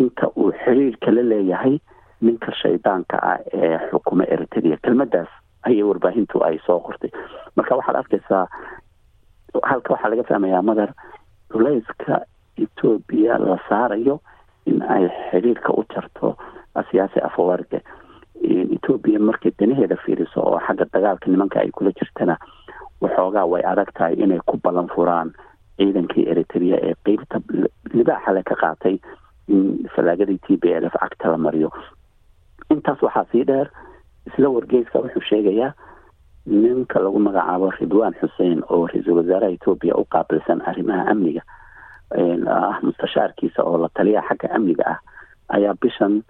inta uu xiriirka la leeyahay ninka shaydaanka ah ee xukuma eritrea kelmadaas ayay warbaahintu ay soo qortay. Marka waxaad arkaysaa halka waxaa laga fahmayaa madar culayska etoobiya la saarayo in ay xiriirka u jarto siyaasi afawarga etoobiya markay danaheeda fiiriso oo xagga dagaalka nimanka ay kula jirtana waxoogaa way adag tahay inay ku ballan furaan ciidankii eritrea ee qeybta libaaxa le ka qaatay in fallaagadii t b l f cagta la mariyo. Intaas waxaa sii dheer isla wargeyska wuxuu sheegayaa ninka lagu magacaabo ridwan xuseen oo ra'iisul wasaaraha etoobiya u qaabilsan arrimaha amniga ah mustashaarkiisa oo la taliya xagga amniga ah ayaa bishan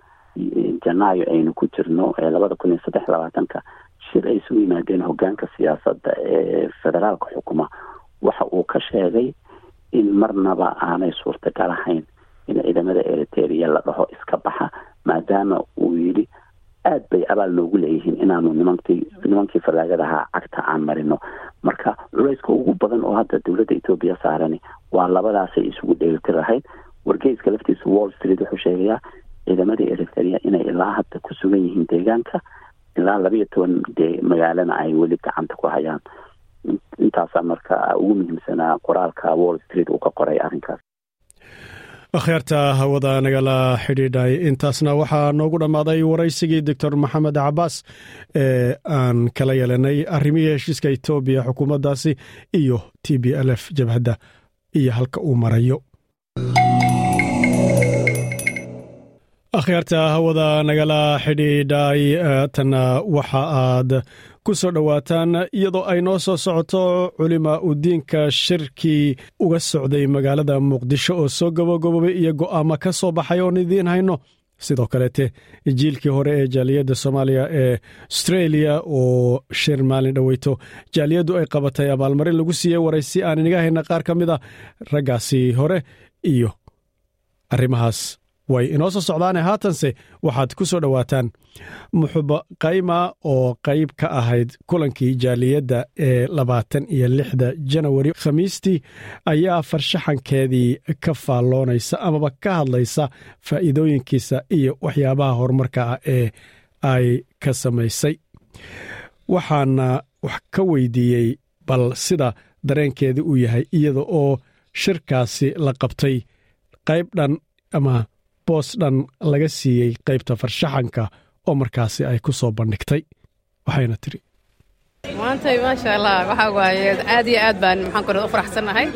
janaayo aynu ku jirno ee labada kun iyo saddex labaatanka shir ay isugu yimaadeen hogaanka siyaasadda ee federaalka xukuma. Waxa uu ka sheegay in marnaba aanay suurtagal ahayn in ciidamada eritrea la dhaho iska baxa maadaama uu yidhi aad bay abaal noogu leeyihiin inaanu nimankii nimankii fallaagadahaa cagta aan marino. Marka culayska ugu badan oo hadda dowladda etoobiya saarani waa labadaasay isugu dheelitirahayd wargeyska laftiisa wall street wuxuu sheegayaa ciidamada eritrea inay ilaa hadda ku sugan yihiin deegaanka ilaa labayo toban de magaalana ay weli gacanta ku hayaan. Intaasaa marka ugu muhiimsanaa qoraalka wall street uu ka qoray arrinkaas akhyaarta hawada nagala xidhiidhay. Intaasna waxaa noogu dhammaaday waraysigii doctor maxamed cabaas ee aan kala yeelanay arrimihii heshiiska etoobiya xukuumaddaasi iyo t b l f jabhadda iyo halka uu marayo. Akhyaarta hawada nagala xidhiidhay tanna waxa aad ku soo dhowaataan iyadoo ay noo soo socoto culima udiinka shirkii uga socday magaalada muqdisho oo soo gabagaboobay iyo go'aamo ka soo baxay oon idiin hayno. Sidoo kaleete jiilkii hore ee jaaliyadda soomaaliya ee astreeliya oo shir maalin dhoweyto jaaliyaddu ay qabatay abaalmarin lagu siiyey waraysi aan inaga hayna qaar ka mid a raggaasi hore iyo arrimahaas way inoo soo socdaane. Haatanse waxaad ku soo dhowaataan muxuba qayma oo qayb ka ahayd kulankii jaaliyadda ee labaatan iyo lixda janawari khamiistii ayaa farshaxankeedii ka faalloonaysa amaba ka hadlaysa faa'iidooyinkiisa iyo waxyaabaha horumarka ah ee ay ka samaysay. Waxaana wax ka weydiiyey bal sida dareenkeedii uu yahay iyada oo shirkaasi la qabtay qayb dhan ama boos dhan laga siiyey qaybta farshaxanka oo markaasi ay ku soo bandhigtay. Waxayna tiri maantay maasha allah waxaa waaye aad iyo aad baan maxaan kore u faraxsannahay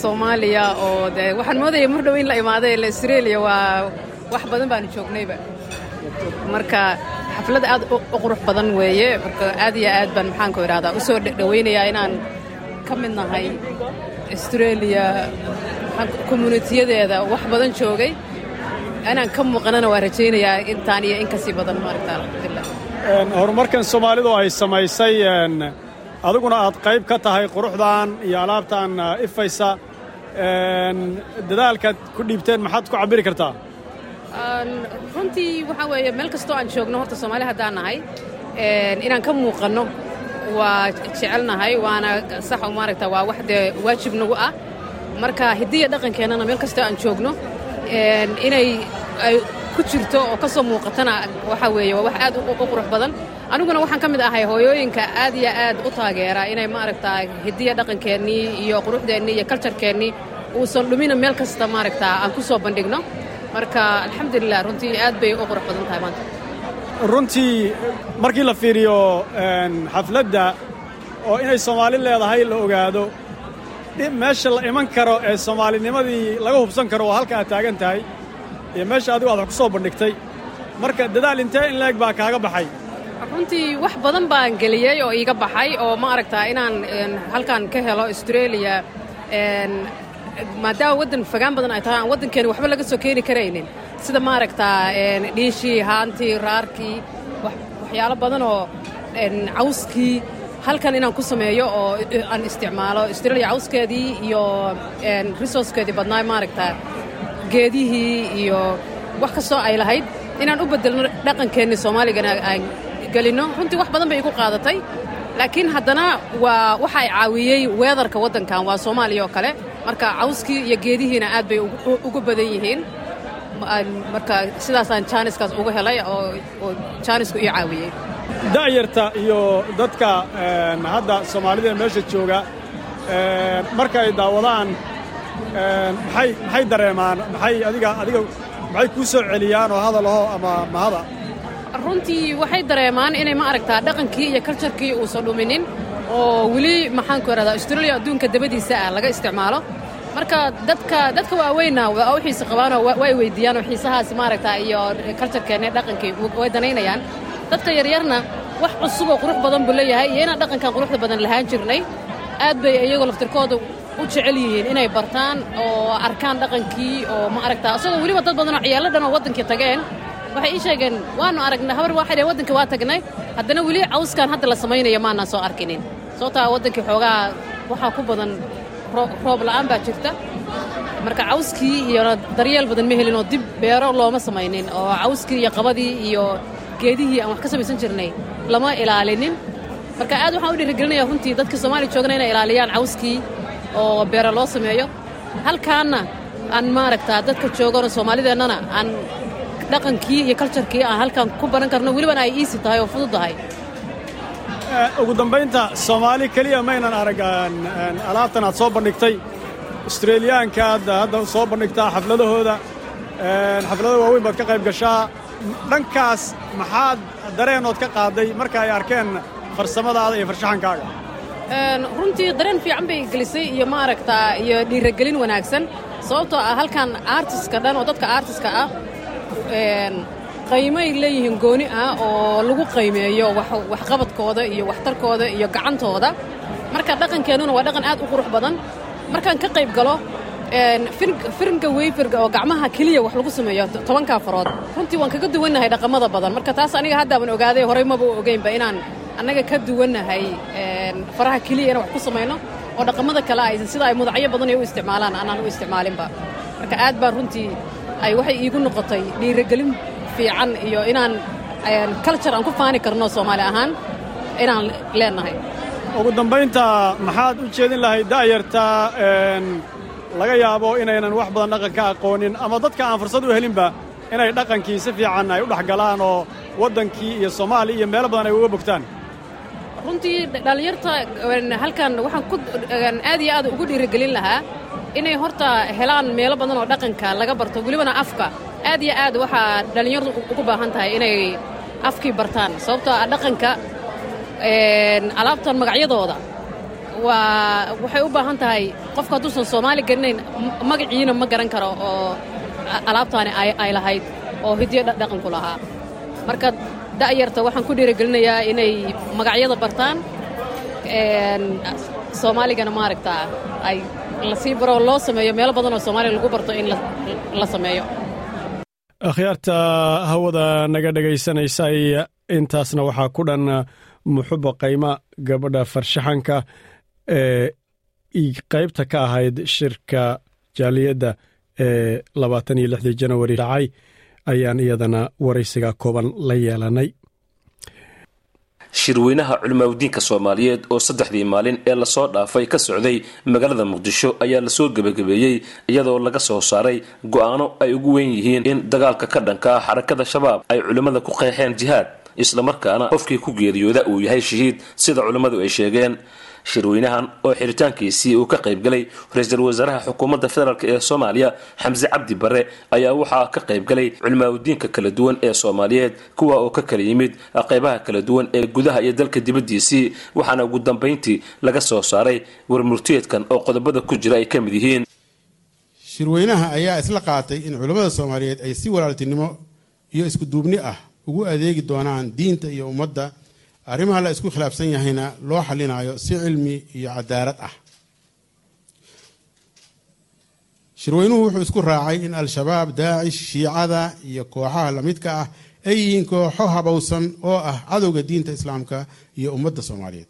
soomaaliya oo dee waxaan moodaya mar dhow in la imaaday ila israeliya waa wax badan baanu joognayba. Marka xaflad aad u qurux badan weeye. Marka aad iyo aad baan maxaanku idhahdaa u soo dhowaynayaa inaan ka mid nahay australia communitiyadeeda wax badan joogay inaan ka muuqanana waa rajaynayaa intaan iyo in ka sii badan maaragta alxamdulilah horumarkan soomaalidu ay samaysay adiguna aad qayb ka tahay quruxdan iyo alaabtan ifaysa dadaalkaad ku dhiibteen maxaad ku cabbiri kartaa? Runtii waxaa weeye meel kastoo aan joogno horta soomaali haddaan nahay inaan ka muuqanno waa jecelnahay waana sax maaragta waa wax dee waajib nagu ah. Marka hiddiya dhaqankeennana meel kastoo aan joogno inay ay ku jirto oo ka soo muuqatana waxaa weeye waa wax aad u qurux badan. Aniguna waxaan ka mid ahay hooyooyinka aad iyo aad u taageera inay maaragtaa hiddiya dhaqankeennii iyo quruxdeennii iyo kaljarkeennii uusan dhumina meel kasta maaragtaa aan ku soo bandhigno. Marka alxamdulilah runtii aad bay u qurux badan tahay maanta. Runtii markii la fiiriyo xafladda oo inay soomaali leedahay la ogaado meesha la iman karo ee soomaalinimadii laga hubsan karo oo halka aad taagan tahay iyo meesha adigu aad wax ku soo bandhigtay marka dadaal intee in leeg baa kaaga baxay? Runtii wax badan baan geliyey oo iiga baxay oo ma aragtaa inaan halkan ka helo australia maadaama waddan fagaan badan ay tahay aan waddankeeni waxba laga soo keeni karaynin. Sida maaragtaa dhiishii haantii raarkii waxyaalo badan oo cawskii halkan inaan ku sameeyo oo aan isticmaalo australia cawskeedii iyo resourcekeedii badnaa maaragtaa geedihii iyo wax kastoo ay lahayd. Inaan u beddelno dhaqankeenni soomaaligana aan gelinno runtii wax badan bay igu qaadatay. Laakiin haddana waa waxa ay caawiyey weedarka waddankan waa soomaaliya oo kale. Marka cawskii iyo geedihiina aad bay ugu badan yihiin. Marka sidaasaan jaaniskaas uga helay oo jaanisku ii caawiyey da'yarta iyo dadka hadda soomaalida meesha jooga marka ay daawadaan maxay dareemaan? Maxay adiga adiga maxay kuu soo celiyaan oo hadalaho ama mahada runtii waxay dareemaan inay ma aragtaa dhaqankii iyo kaljarkii uusan dhuminin oo weli maxaanku idhahdaa australia adduunka dabadiisa ah laga isticmaalo. Marka dadka dadka waaweynna waa u xiise qabaanoo way weydiiyaan oo xiisahaas maaragtaa iyo kaljarkeenna dhaqankii way danaynayaan dadka yaryarna wax cusuboo qurux badan buu leeyahay iyo inaan dhaqankan quruxda badan lahaan jirnay aad bay iyagoo laftirkooda u jecel yihiin inay bartaan oo arkaan dhaqankii oo ma aragtaa. Isagoo weliba dad badanoo ciyaalo dhan oo waddankii tageen waxay ii sheegeen waannu aragnay habar waxay dhaheen waddankii waa tagnay. Haddana weli cawskan hadda la samaynayo maanaan soo arkinin. Sababtaa waddankii xoogaa waxaa ku badan roob la'aan baa jirta. Marka cawskii iyo daryeel badan ma helin oo dib beero looma samaynin oo cawskii iyo qabadii iyo geedihii aan wax ka samaysan jirnay lama ilaalinin. Marka aad waxaan u dhiirigelinayaa runtii dadka soomaaliya joogana inay ilaaliyaan cawskii oo beero loo sameeyo. Halkaanna aan maaragtaa dadka joogano soomaalideennana aan dhaqankii iyo kaljarkii aan halkan ku baran karno welibana ay iisi tahay oo fudud tahay. Ugu dambaynta soomaali keliya maynan arag alaabtan aad soo bandhigtay. Australiyaanka aad hadda soo bandhigtaa xafladahooda. Xaflada waaweyn baad ka qayb gashaa dhankaas maxaad dareenood ka qaaday marka ay arkeen farsamadaada iyo farshaxankaaga? Runtii dareen fiican bay gelisay iyo maaragtaa iyo dhiiragelin wanaagsan. Sababtoo ah halkan artiska dhan oo dadka artiska ah qaymay leeyihiin gooni ah oo lagu qaymeeyo waxqabadkooda iyo waxtarkooda iyo gacantooda. Marka dhaqankeennuna waa dhaqan aad u qurux badan. Markaan ka qayb galo firinka weyfirga oo gacmaha keliya wax lagu sameeyo tobankaa farood runtii waan kaga duwannahay dhaqamada badan. Marka taas aniga haddaaban ogaaday horey maba ogeynba inaan annaga ka duwannahay faraha keliya inaan wax ku samayno oo dhaqamada kale ay sida ay mudacyo badan ay u isticmaalaan anaan u isticmaalinba marka aad baa runtii ay waxay iigu noqotay dhiiragelin fiican iyo inaan culture aan ku faani karno soomaali ahaan inaan leenahay. Ugu dambaynta maxaad u jeedin lahayd da'yarta laga yaabo inaynan wax badan dhaqanka aqoonin ama dadka aan fursad u helinba inay dhaqankii si fiican ay u dhex oo waddankii iyo soomaaliya iyo meelo badan ay uga bogtaan. Runtii dhallinyarta halkan waxaan ku aad iyo aad ugu dhiirigelin lahaa inay horta helaan meelo badan oo dhaqanka laga barto welibana afka. Aad iyo aad waxaa dhallinyardu ugu baahan tahay inay afkii bartaan sababtoo ah dhaqanka alaabtan magacyadooda waa waxay u baahan tahay qofka hadduusan soomaali garanayn magaciina ma garan karo oo alaabtaani ay lahayd oo hidiyo dhaqanku lahaa. Marka da'yarta waxaan ku dhiirigelinayaa inay magacyada bartaan soomaaligana maaragtaa ay la sii baro loo sameeyo meelo badan oo soomaaliga lagu barto in la sameeyo. Akhyaarta hawada naga dhagaysanaysay intaasna waxaa ku dhan muxuba qayma gabadha farshaxanka qaybta ka ahayd shirka jaaliyadda ee labaatan iyo lixdii janawari dhacay ayaan iyadana waraysiga kooban la yeelanay. Shirweynaha culimaawdiinka soomaaliyeed oo saddexdii maalin ee la soo dhaafay ka socday magaalada muqdisho ayaa la soo gebagabeeyey iyadoo laga soo saaray go'aano ay ugu weyn yihiin in dagaalka ka dhanka ah xarakada shabaab ay culimmada ku qeexeen jihaad islamarkaana qofkii ku geeriyooda uu yahay shahiid sida culimmadu ay sheegeen shirweynahan oo xiritaankiisii uu ka qaybgalay ra'iisul wasaaraha xukuumadda federaalk ee soomaaliya xamse cabdi bare ayaa waxaa ka qaybgalay culimaaudiinka kala duwan ee soomaaliyeed kuwa oo ka kala yimid qaybaha kala duwan ee gudaha iyo dalka dibaddiisii waxaana ugu dambayntii laga soo saaray warmurteedkan oo qodobada ku jira ay ka mid yihiin. Shirweynaha ayaa isla qaatay in culimmada soomaaliyeed ay si walaaltinimo iyo isku duubni ah ugu adeegi doonaan diinta iyo ummadda arrimaha la isku khilaafsan yahayna loo xalinayo si cilmi iyo cadaalad ah. Shirweynuhu wuxuu isku raacay in al-shabaab daacish shiicada iyo kooxaha lamidka ah ay yihiin kooxo habowsan oo ah cadowga diinta islaamka iyo ummadda soomaaliyeed.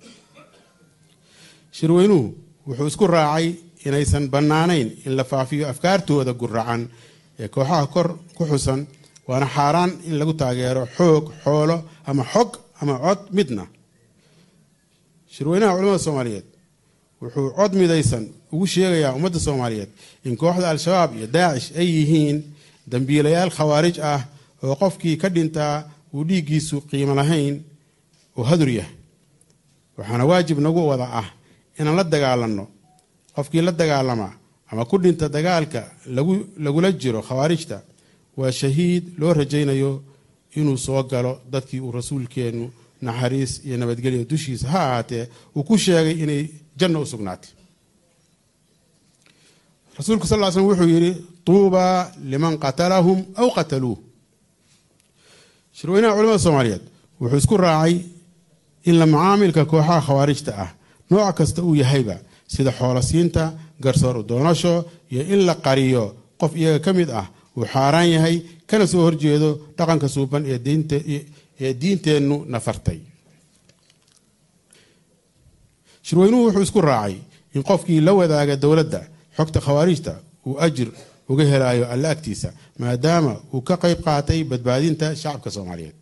Shirweynuhu wuxuu isku raacay inaysan bannaanayn in la faafiyo afkaartooda guracan ee kooxaha kor ku xusan waana xaaraan in lagu taageero xoog xoolo ama xog ama cod midna. Shirweynaha culamada soomaaliyeed wuxuu cod midaysan ugu sheegayaa ummadda soomaaliyeed in kooxda al-shabaab iyo daacish ay yihiin dambiilayaal khawaarij ah oo qofkii ka dhintaa uu dhiiggiisu qiimo lahayn oo hadur yahay. Waxaana waajib nagu wada ah inaan la dagaalanno qofkii la dagaalama ama ku dhinta dagaalka lagula jiro khawaarijta waa shahiid loo rajaynayo inuu soo galo dadkii uu rasuulkeennu naxariis iyo nabadgelya dushiisa ha ahaatee uu ku sheegay inay janno u sugnaatay. Rasuulku sal l slm wuxuu yidhi tuubaa liman qatalahum aw qataluuh. Shirweynaha culamada soomaaliyeed wuxuu isku raacay in la macaamilka kooxaha khawaarijta ah nooc kasta uu yahayba sida xoolosiinta garsoor u doonasho iyo in la qariyo qof iyaga ka mid ah uu xaaraan yahay kana soo horjeedo dhaqanka suuban ee diinteennu nafartay. Shirweynuhu wuxuu isku raacay in qofkii la wadaaga dowladda xogta khawaarijta uu ajir uga helayo alla agtiisa maadaama uu ka qayb qaatay badbaadinta shacabka soomaaliyeed.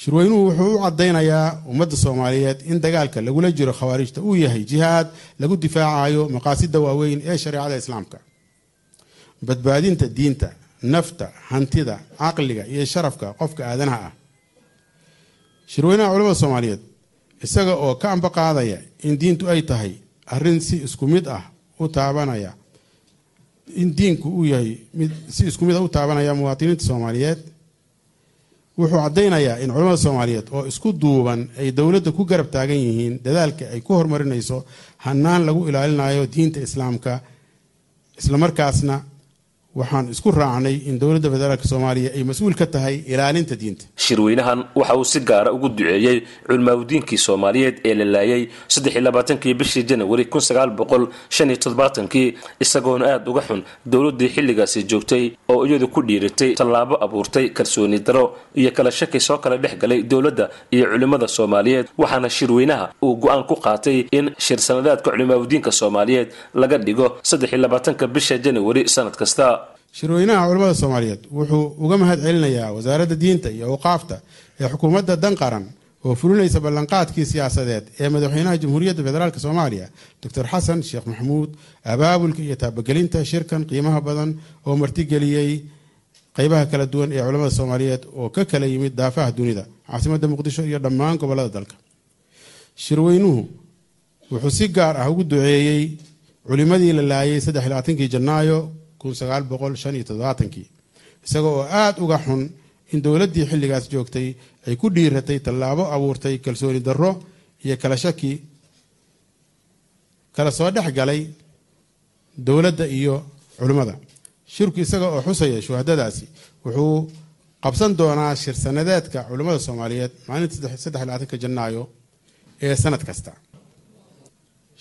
Shirweynuhu wuxuu u cadaynayaa ummadda soomaaliyeed in dagaalka lagula jiro khawaarijta uu yahay jihaad lagu difaacayo maqaasida waaweyn ee shareecada islaamka badbaadinta diinta nafta hantida caqliga iyo sharafka qofka aadanaha ah. Shirweynaha culamada soomaaliyeed isaga oo ka amba qaadaya in diintu ay tahay arrin si isku mid ah u taabanaya in diinku uu yahay mid si isku mid ah u taabanaya muwaadiniinta soomaaliyeed wuxuu caddaynayaa in culamada soomaaliyeed oo isku duuban ay dowladda ku garab taagan yihiin dadaalka ay ku horumarinayso hanaan lagu ilaalinayo diinta islaamka islamarkaasna waxaan isku raacnay in dowladda federaalk soomaaliya ay mas'uul ka tahay ilaalinta diinta. Shirweynahan waxa uu si gaara ugu duceeyey culimaadudiinkii soomaaliyeed ee la laayay saddexiylabaatankii bishii janawari kun sagaal boqol shan iyo toddobaatankii isagoona aada uga xun dowladdii xilligaasi joogtay oo iyadu ku dhiiratay tallaabo abuurtay kalsooni daro iyo kala shaki soo kala dhex galay dowladda iyo culimmada soomaaliyeed. Waxaana shirweynaha uu go'aan ku qaatay in shir sanadaadka culimaadudiinka soomaaliyeed laga dhigo saddexiyolabaatanka bisha janawari sanad kasta shirweynaha culamada soomaaliyeed wuxuu uga mahad celinayaa wasaaradda diinta iyo awqaafta ee xukuumadda dan qaran oo fulinaysa ballanqaadkii siyaasadeed ee madaxweynaha jamhuuriyadda federaalk soomaaliya doctor xasan sheekh maxamuud abaabulka iyo taabagelinta shirkan qiimaha badan oo martigeliyey qeybaha kala duwan ee culamada soomaaliyeed oo ka kala yimid daafaha dunida caasimadda muqdisho iyo dhammaan gobollada dalka. Shirweynuhu wuxuu si gaar ah ugu duceeyey culimadii la laayay saddexlabaatankii janaayo isaga oo aada uga xun in dowladdii xilligaas joogtay ay ku dhiiratay tallaabo abuurtay kalsooni darro iyo kala shaki kala soo dhex galay dowladda iyo culimmada. Shirku isaga oo xusaya shuhadadaasi wuxuu qabsan doonaa shir sanadeedka culimmada soomaaliyeed maalinta saddex labaatanka janaayo ee sanad kasta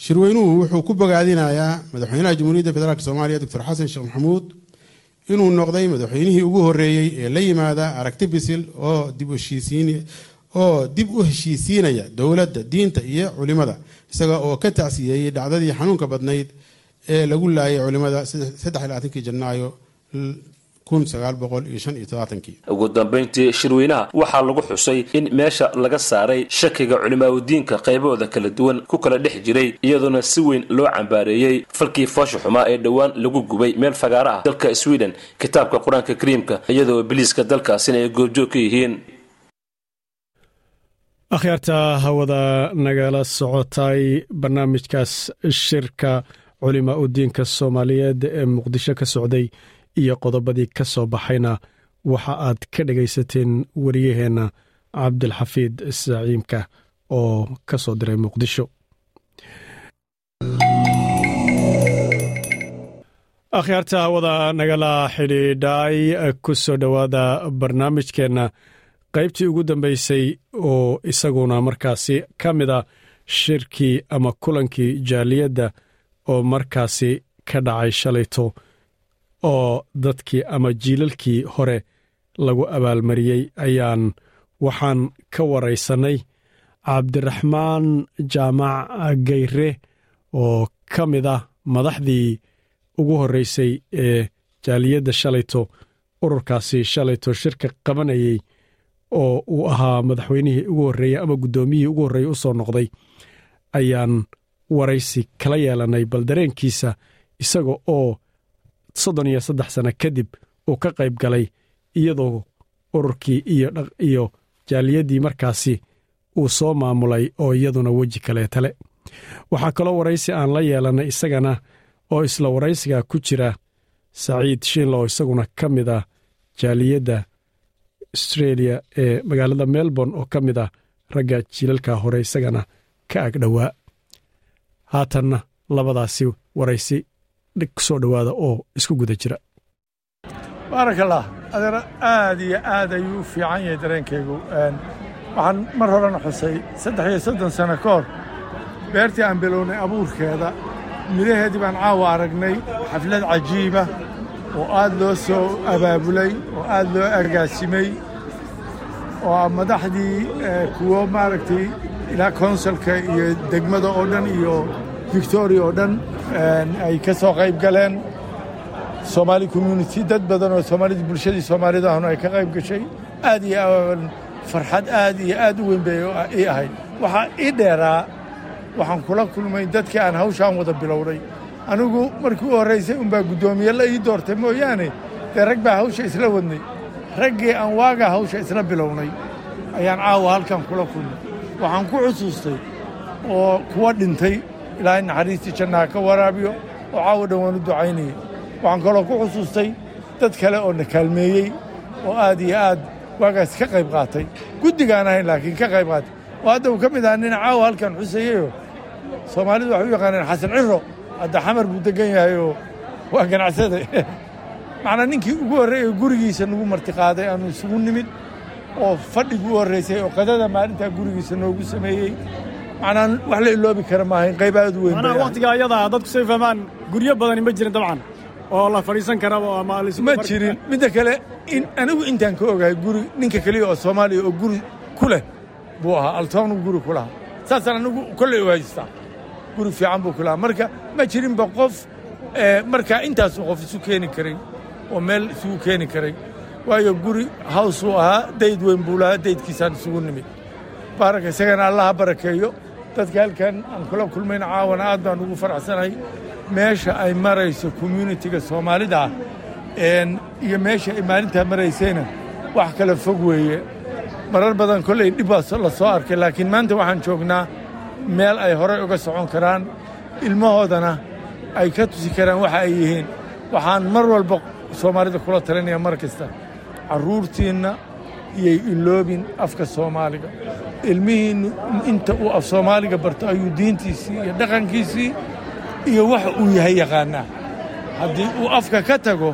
shirweynuhu wuxuu ku bogaadinayaa madaxweynaha jamhuuriyadda federaalk soomaaliya doctor xasan sheekh maxamuud inuu noqday madaxweynihii ugu horeeyey ee la yimaada aragti bisil oo dib oo dib u heshiisiinaya dowladda diinta iyo culimada isaga oo ka tacsiyeeyey dhacdadii xanuunka badnayd ee lagu laayay culimada janaayo ugu dambayntii shirweynaha waxaa lagu xusay in meesha laga saaray shakiga culimaadudiinka qaybahooda kala duwan ku kala dhex jiray iyadoona si weyn loo cambaareeyey falkii foosha xumaa ee dhowaan lagu gubay meel fagaara ah. Dalka sweden kitaabka qur'aanka kariimka iyadoo biliiska dalkaasina ay goobjoog ka yihiin. Akhyaarta hawada nagala socotay barnaamijkaas shirka culimaa u diinka soomaaliyeed ee muqdisho ka socday iyo qodobadii ka soo baxayna waxa aad ka dhegaysateen wariyaheenna cabdilxafiid saciimka oo ka soo diray muqdisho. Akhyaarta hawada nagala xidhiidhay ku soo dhowaada barnaamijkeenna qaybtii ugu dambaysay oo isaguna markaasi ka mid a shirkii ama kulankii jaaliyadda oo markaasi ka dhacay shalayto oo dadkii ama jiilalkii hore lagu abaalmariyey ayaan waxaan ka waraysannay cabdiraxmaan jaamac gayre oo ka mid ah madaxdii ugu horreysay ee jaaliyadda shalayto ururkaasi shalayto shirka qabanayey oo uu ahaa madaxweynihii ugu horreeyey ama guddoomiyihii ugu horreeyey u soo noqday. Ayaan waraysi kala yeelannay bal dareenkiisa isaga oo soddon iyo saddex sano kadib uu ka qayb galay iyadoo ururkii iyo jaaliyaddii markaasi uu soo maamulay oo iyaduna weji kaleetale waxaa kaloo waraysi aan la yeelannay isagana oo isla waraysiga ku jira saciid shiinlo oo isaguna ka mid ah jaaliyadda astreeliya ee magaalada melbourne oo ka mid ah ragga jiilalka hore isagana ka agdhowaa haatanna labadaasi waraysi soo dhowaada oo isku guda jira. Baarakallah adeer aad iyo aad ayuu u fiican yahay dareenkaygu waxaan mar horena xusay saddex iyo soddon sano ka hor beertii aan bilownay abuurkeeda midhaheedii baan caawa aragnay xaflad cajiiba oo aad loo soo abaabulay oo aad loo agaasimay oo madaxdii kuwo maaragtay ilaa konsulka iyo degmada oo dhan iyo victoria oo dhan ay ka soo qayb galeen soomaali community dad badan oo soomaalida bulshadii soomaalida ahna ay ka qayb gashay aad iyo farxad aad iyo aad u weyn bay ii ahayd waxaa ii dheeraa waxaan kula kulmay dadkii aan hawshaan wada bilowday anigu markii u horraysay unbaa guddoomiye la ii doortay mooyaane dee rag baa hawsha isla wadnay raggii aan waagaa hawsha isla bilownay ayaan caawa halkan kula kulmay. Waxaan ku xusuustay oo kuwa dhintay ilaahay naxariistii jannaha ka waraabiyo oo caawa dhan waan u ducaynayay. Waxaan kaloo ku xusuustay dad kale oo na kaalmeeyey oo aad iyo aad waagaas ka qayb qaatay. Guddigaan ahayn laakiin ka qayb qaatay. Oo hadda uu ka mid ahaa nin caawa halkan xusayeyoo soomaalidu waxay u yaqaaneen xasan ciro hadda xamar buu degan yahay oo waa ganacsade macnaa ninkii ugu horreeyey gurigiisa nagu martiqaaday aanu isugu nimid oo fadhigii u horraysay oo qadada maalintaa gurigiisa noogu sameeyey macnaa wax la iloobi kara maahayn qayb aad u weyn wakhtiga ayadaa dadku say fahmaan guryo badani ma jirin dabcan. Oo la fadhiisan karaba ma jirin. Midda kale in anigu intaan ka ogahay guri ninka keliya oo soomaaliya oo guri ku leh buu ahaa. Altoonu guri ku lahaa. Saasaan anigu kolley u haystaa. Guri fiican buu ku lahaa. Marka ma jirinba qof markaa intaasu qof isu keeni karay oo meel isugu keeni karay. Waayo guri hawsuu ahaa dayd weyn buu lahaa daydkiisaan isugu nimid baaraka isagana allaha barakeeyo dadka halkan aan kula kulmayna caawana aad baan ugu faraxsanahay meesha ay marayso communitiga soomaalida ah iyo meesha ay maalintaa maraysayna wax kala fog weeye. Marar badan kolley dhib baa la soo arkay laakiin maanta waxaan joognaa meel ay horay uga socon karaan. Ilmahoodana ay ka tusi karaan waxa ay yihiin. Waxaan mar walba soomaalida kula talinaya mar kasta. Carruurtiinna iyay iloobin afka soomaaliga ilmihiinnu inta uu af soomaaliga barto ayuu diintiisii iyo dhaqankiisii iyo waxa uu yahay yaqaannaa haddii uu afka ka tago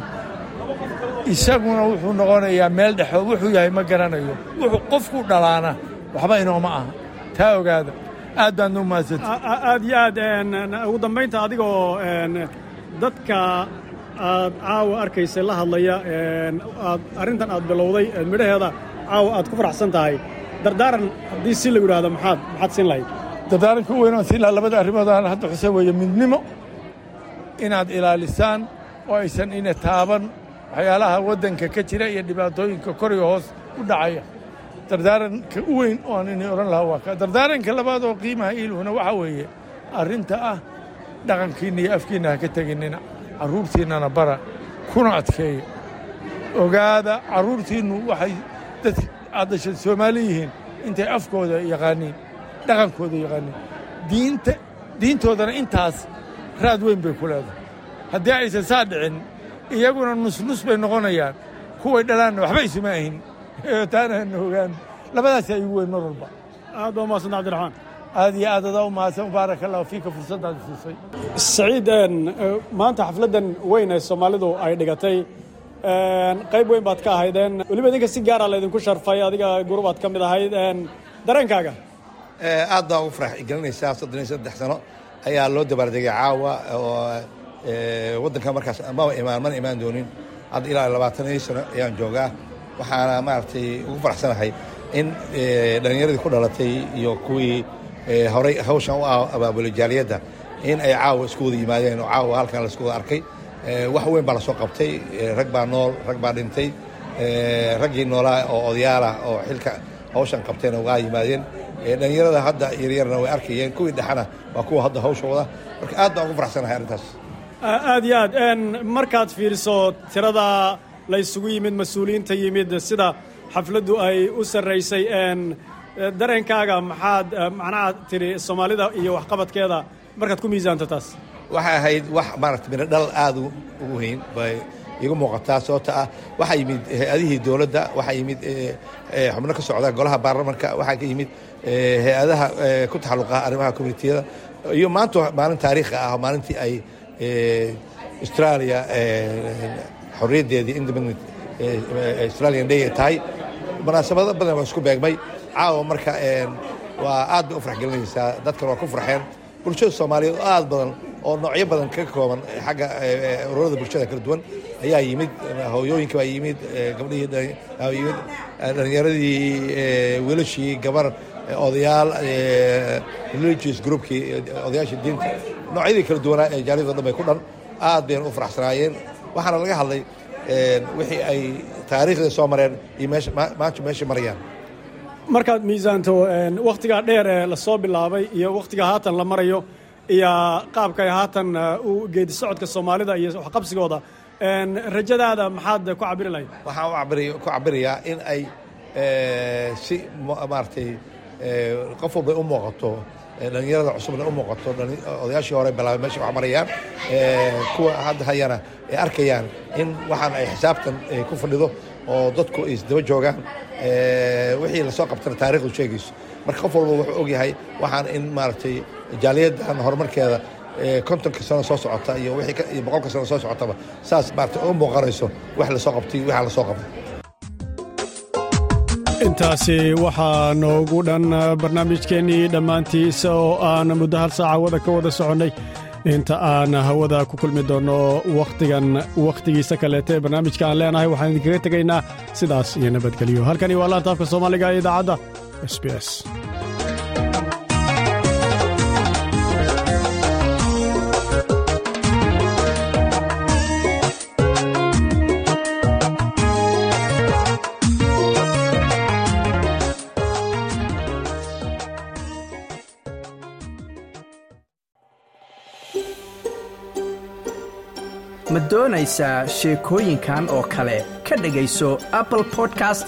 isaguna wuxuu noqonayaa meel dhexoo wuxuu yahay ma garanayo. Wuxuu qofku dhalaana waxba inooma aha. Taa ogaada aad baadna u mahadsanti aad iyo aad ugu dambaynta adigoo dadka aad caawa arkaysa la hadlaya aad arrintan aad bilowday midhaheeda caawa aad ku faraxsan tahay dardaaran haddii si lagu yidhaahdo maxaad maxaad siin lahayd? Dardaaranka u weyn aan siin lahaa labada arrimood aan hadda xuseen weeye midnimo. Inaad ilaalisaan oo aysan ina taaban waxyaalaha waddanka ka jira iyo dhibaatooyinka kor iyo hoos u dhacaya. Dardaaranka u weyn oo aan inay odhan lahaa waa ka. Dardaaranka labaad oo qiimaha iiluhuna waxaa weeye arrinta ah dhaqankiinna iyo afkiinna ha ka teginnina. Carruurtiinnana bara kuna adkeeya ogaada carruurtiinnu waxay dad aad dhashay soomaali yihiin intay afkooda yaqaaniin dhaqankooda yaqaaniin diinta diintoodana intaas raad weyn bay ku leedahay haddii aysan saa dhicin iyaguna nusnus bay noqonayaan kuway dhalaanna waxba isuma ahin taana hana ogaan labadaasaa igu weyn mar walba aad baa umahadsanta cabdiraxmaan aad iyo aad adaa u mahadsan baarak allahu fiika fursaddaad siisay saciid maanta xafladdan weyn ee soomaalidu ay dhigatay qayb weyn baad ka ahaydeen weliba idinka si gaara laydinku sharfay adiga gurubaad ka mid ahayd. Dareenkaaga? Aad baa ugu farax. Gelinaysaa soddon iyo saddex sano. Ayaa loo dabaaldegay caawa oo waddanka markaas maba imaan mana imaan doonin. Hadda ilaa labaatan iyo sano ayaan joogaa. Waxaana maaragtay ugu faraxsanahay in dhallinyaradii ku dhalatay iyo kuwii horay hawshan u abaabulay jaaliyadda in ay caawa isku wada yimaadeen oo caawa halkan la isku wada arkay wax weyn baa la soo qabtay. Rag baa nool rag baa dhintay. Raggii noolaa oo odayaalah oo xilka hawshan qabtayna waa yimaadeen. Dhallinyarada hadda yaryarna way arkayeen. Kuwii dhexana waa kuwa hadda hawsha wada marka aad baan ugu faraxsanahay arrintaas. Aad iyo aad. Markaad fiiriso tirada la ysugu yimid mas'uuliyiinta yimid sida xafladdu ay u sarraysay dareenkaaga maxaad macnaha tidhi soomaalida iyo waxqabadkeeda markaad ku miisaanto taas waxay ahayd wax maarata midho dhal aad ugu weyn bay igu muuqataa sababta ah waxaa yimid hay'adihii dowladda waxaa yimid xubno ka socda golaha baarlamanka waxaa ka yimid hay'adaha ku taxalluqa arrimaha communitiyada iyo maanta maalin taariikhi ah maalintii ay australia xorriyaddeedii independent australian day tahay. Munaasabado badan waa isku beegmay. Caawa marka waa aad bay u farax gelinaysaa dadkan waa ku farxeen bulshada soomaaliyeed oo aad badan oo noocyo badan ka kooban xagga ururada bulshada kala duwan ayaa yimid hooyooyinka baa yimid gabdhihii yimid dhallinyaradii wiilashii gabar odayaal religious groupkii odayaashii diinta. Noocyadii kala duwanaa ee jaaliyado dhan bay ku dhan aad bayna u faraxsanaayeen. Waxaana laga hadlay wixii ay taariikhda soo mareen iyo maanta meesha marayaan. Markaad miisaanto wakhtigaa dheer ee la soo bilaabay iyo wakhtiga haatan la marayo iyo qaabka ay haatan u geedi socodka soomaalida iyo waxqabsigooda. Rajadaada maxaad ku cabiri lahayd waxaan ku cabirayaa in ay si maaragtay qof walbay u muuqato dhallinyarada cusubna u muuqato odayaashii hore bilaabay meesha wax marayaan kuwa hadda hayana ay arkayaan in waxaan ay xisaabtan ku fadhido oo dadku ay isdaba joogaan wixii la soo qabtana taarikhdu sheegayso marka qof walba wuxuu ogyahay waxaan in maaragtay jaaliyaddan horumarkeeda kontonka sano soo socota iyo boqolka sano soo socotaba saas maarata u muuqanayso wax la soo qabtay waxa la soo qabtay. Intaasi waxaa noogu dhan barnaamijkeennii dhammaantiisa oo aan muddo hal saaca wada ka wada soconnay. Inta aan hawada ku kulmi doonno wakhtigan wakhtigiisa kaleeta ee barnaamijka aan leenahay waxaan idinkaga tegaynaa sidaas iyo nabadgelyo. Halkani waa laanta afka soomaaliga ee idaacadda s b s. Ma doonaysaa sheekooyinkan oo kale? Ka dhegayso apple podcast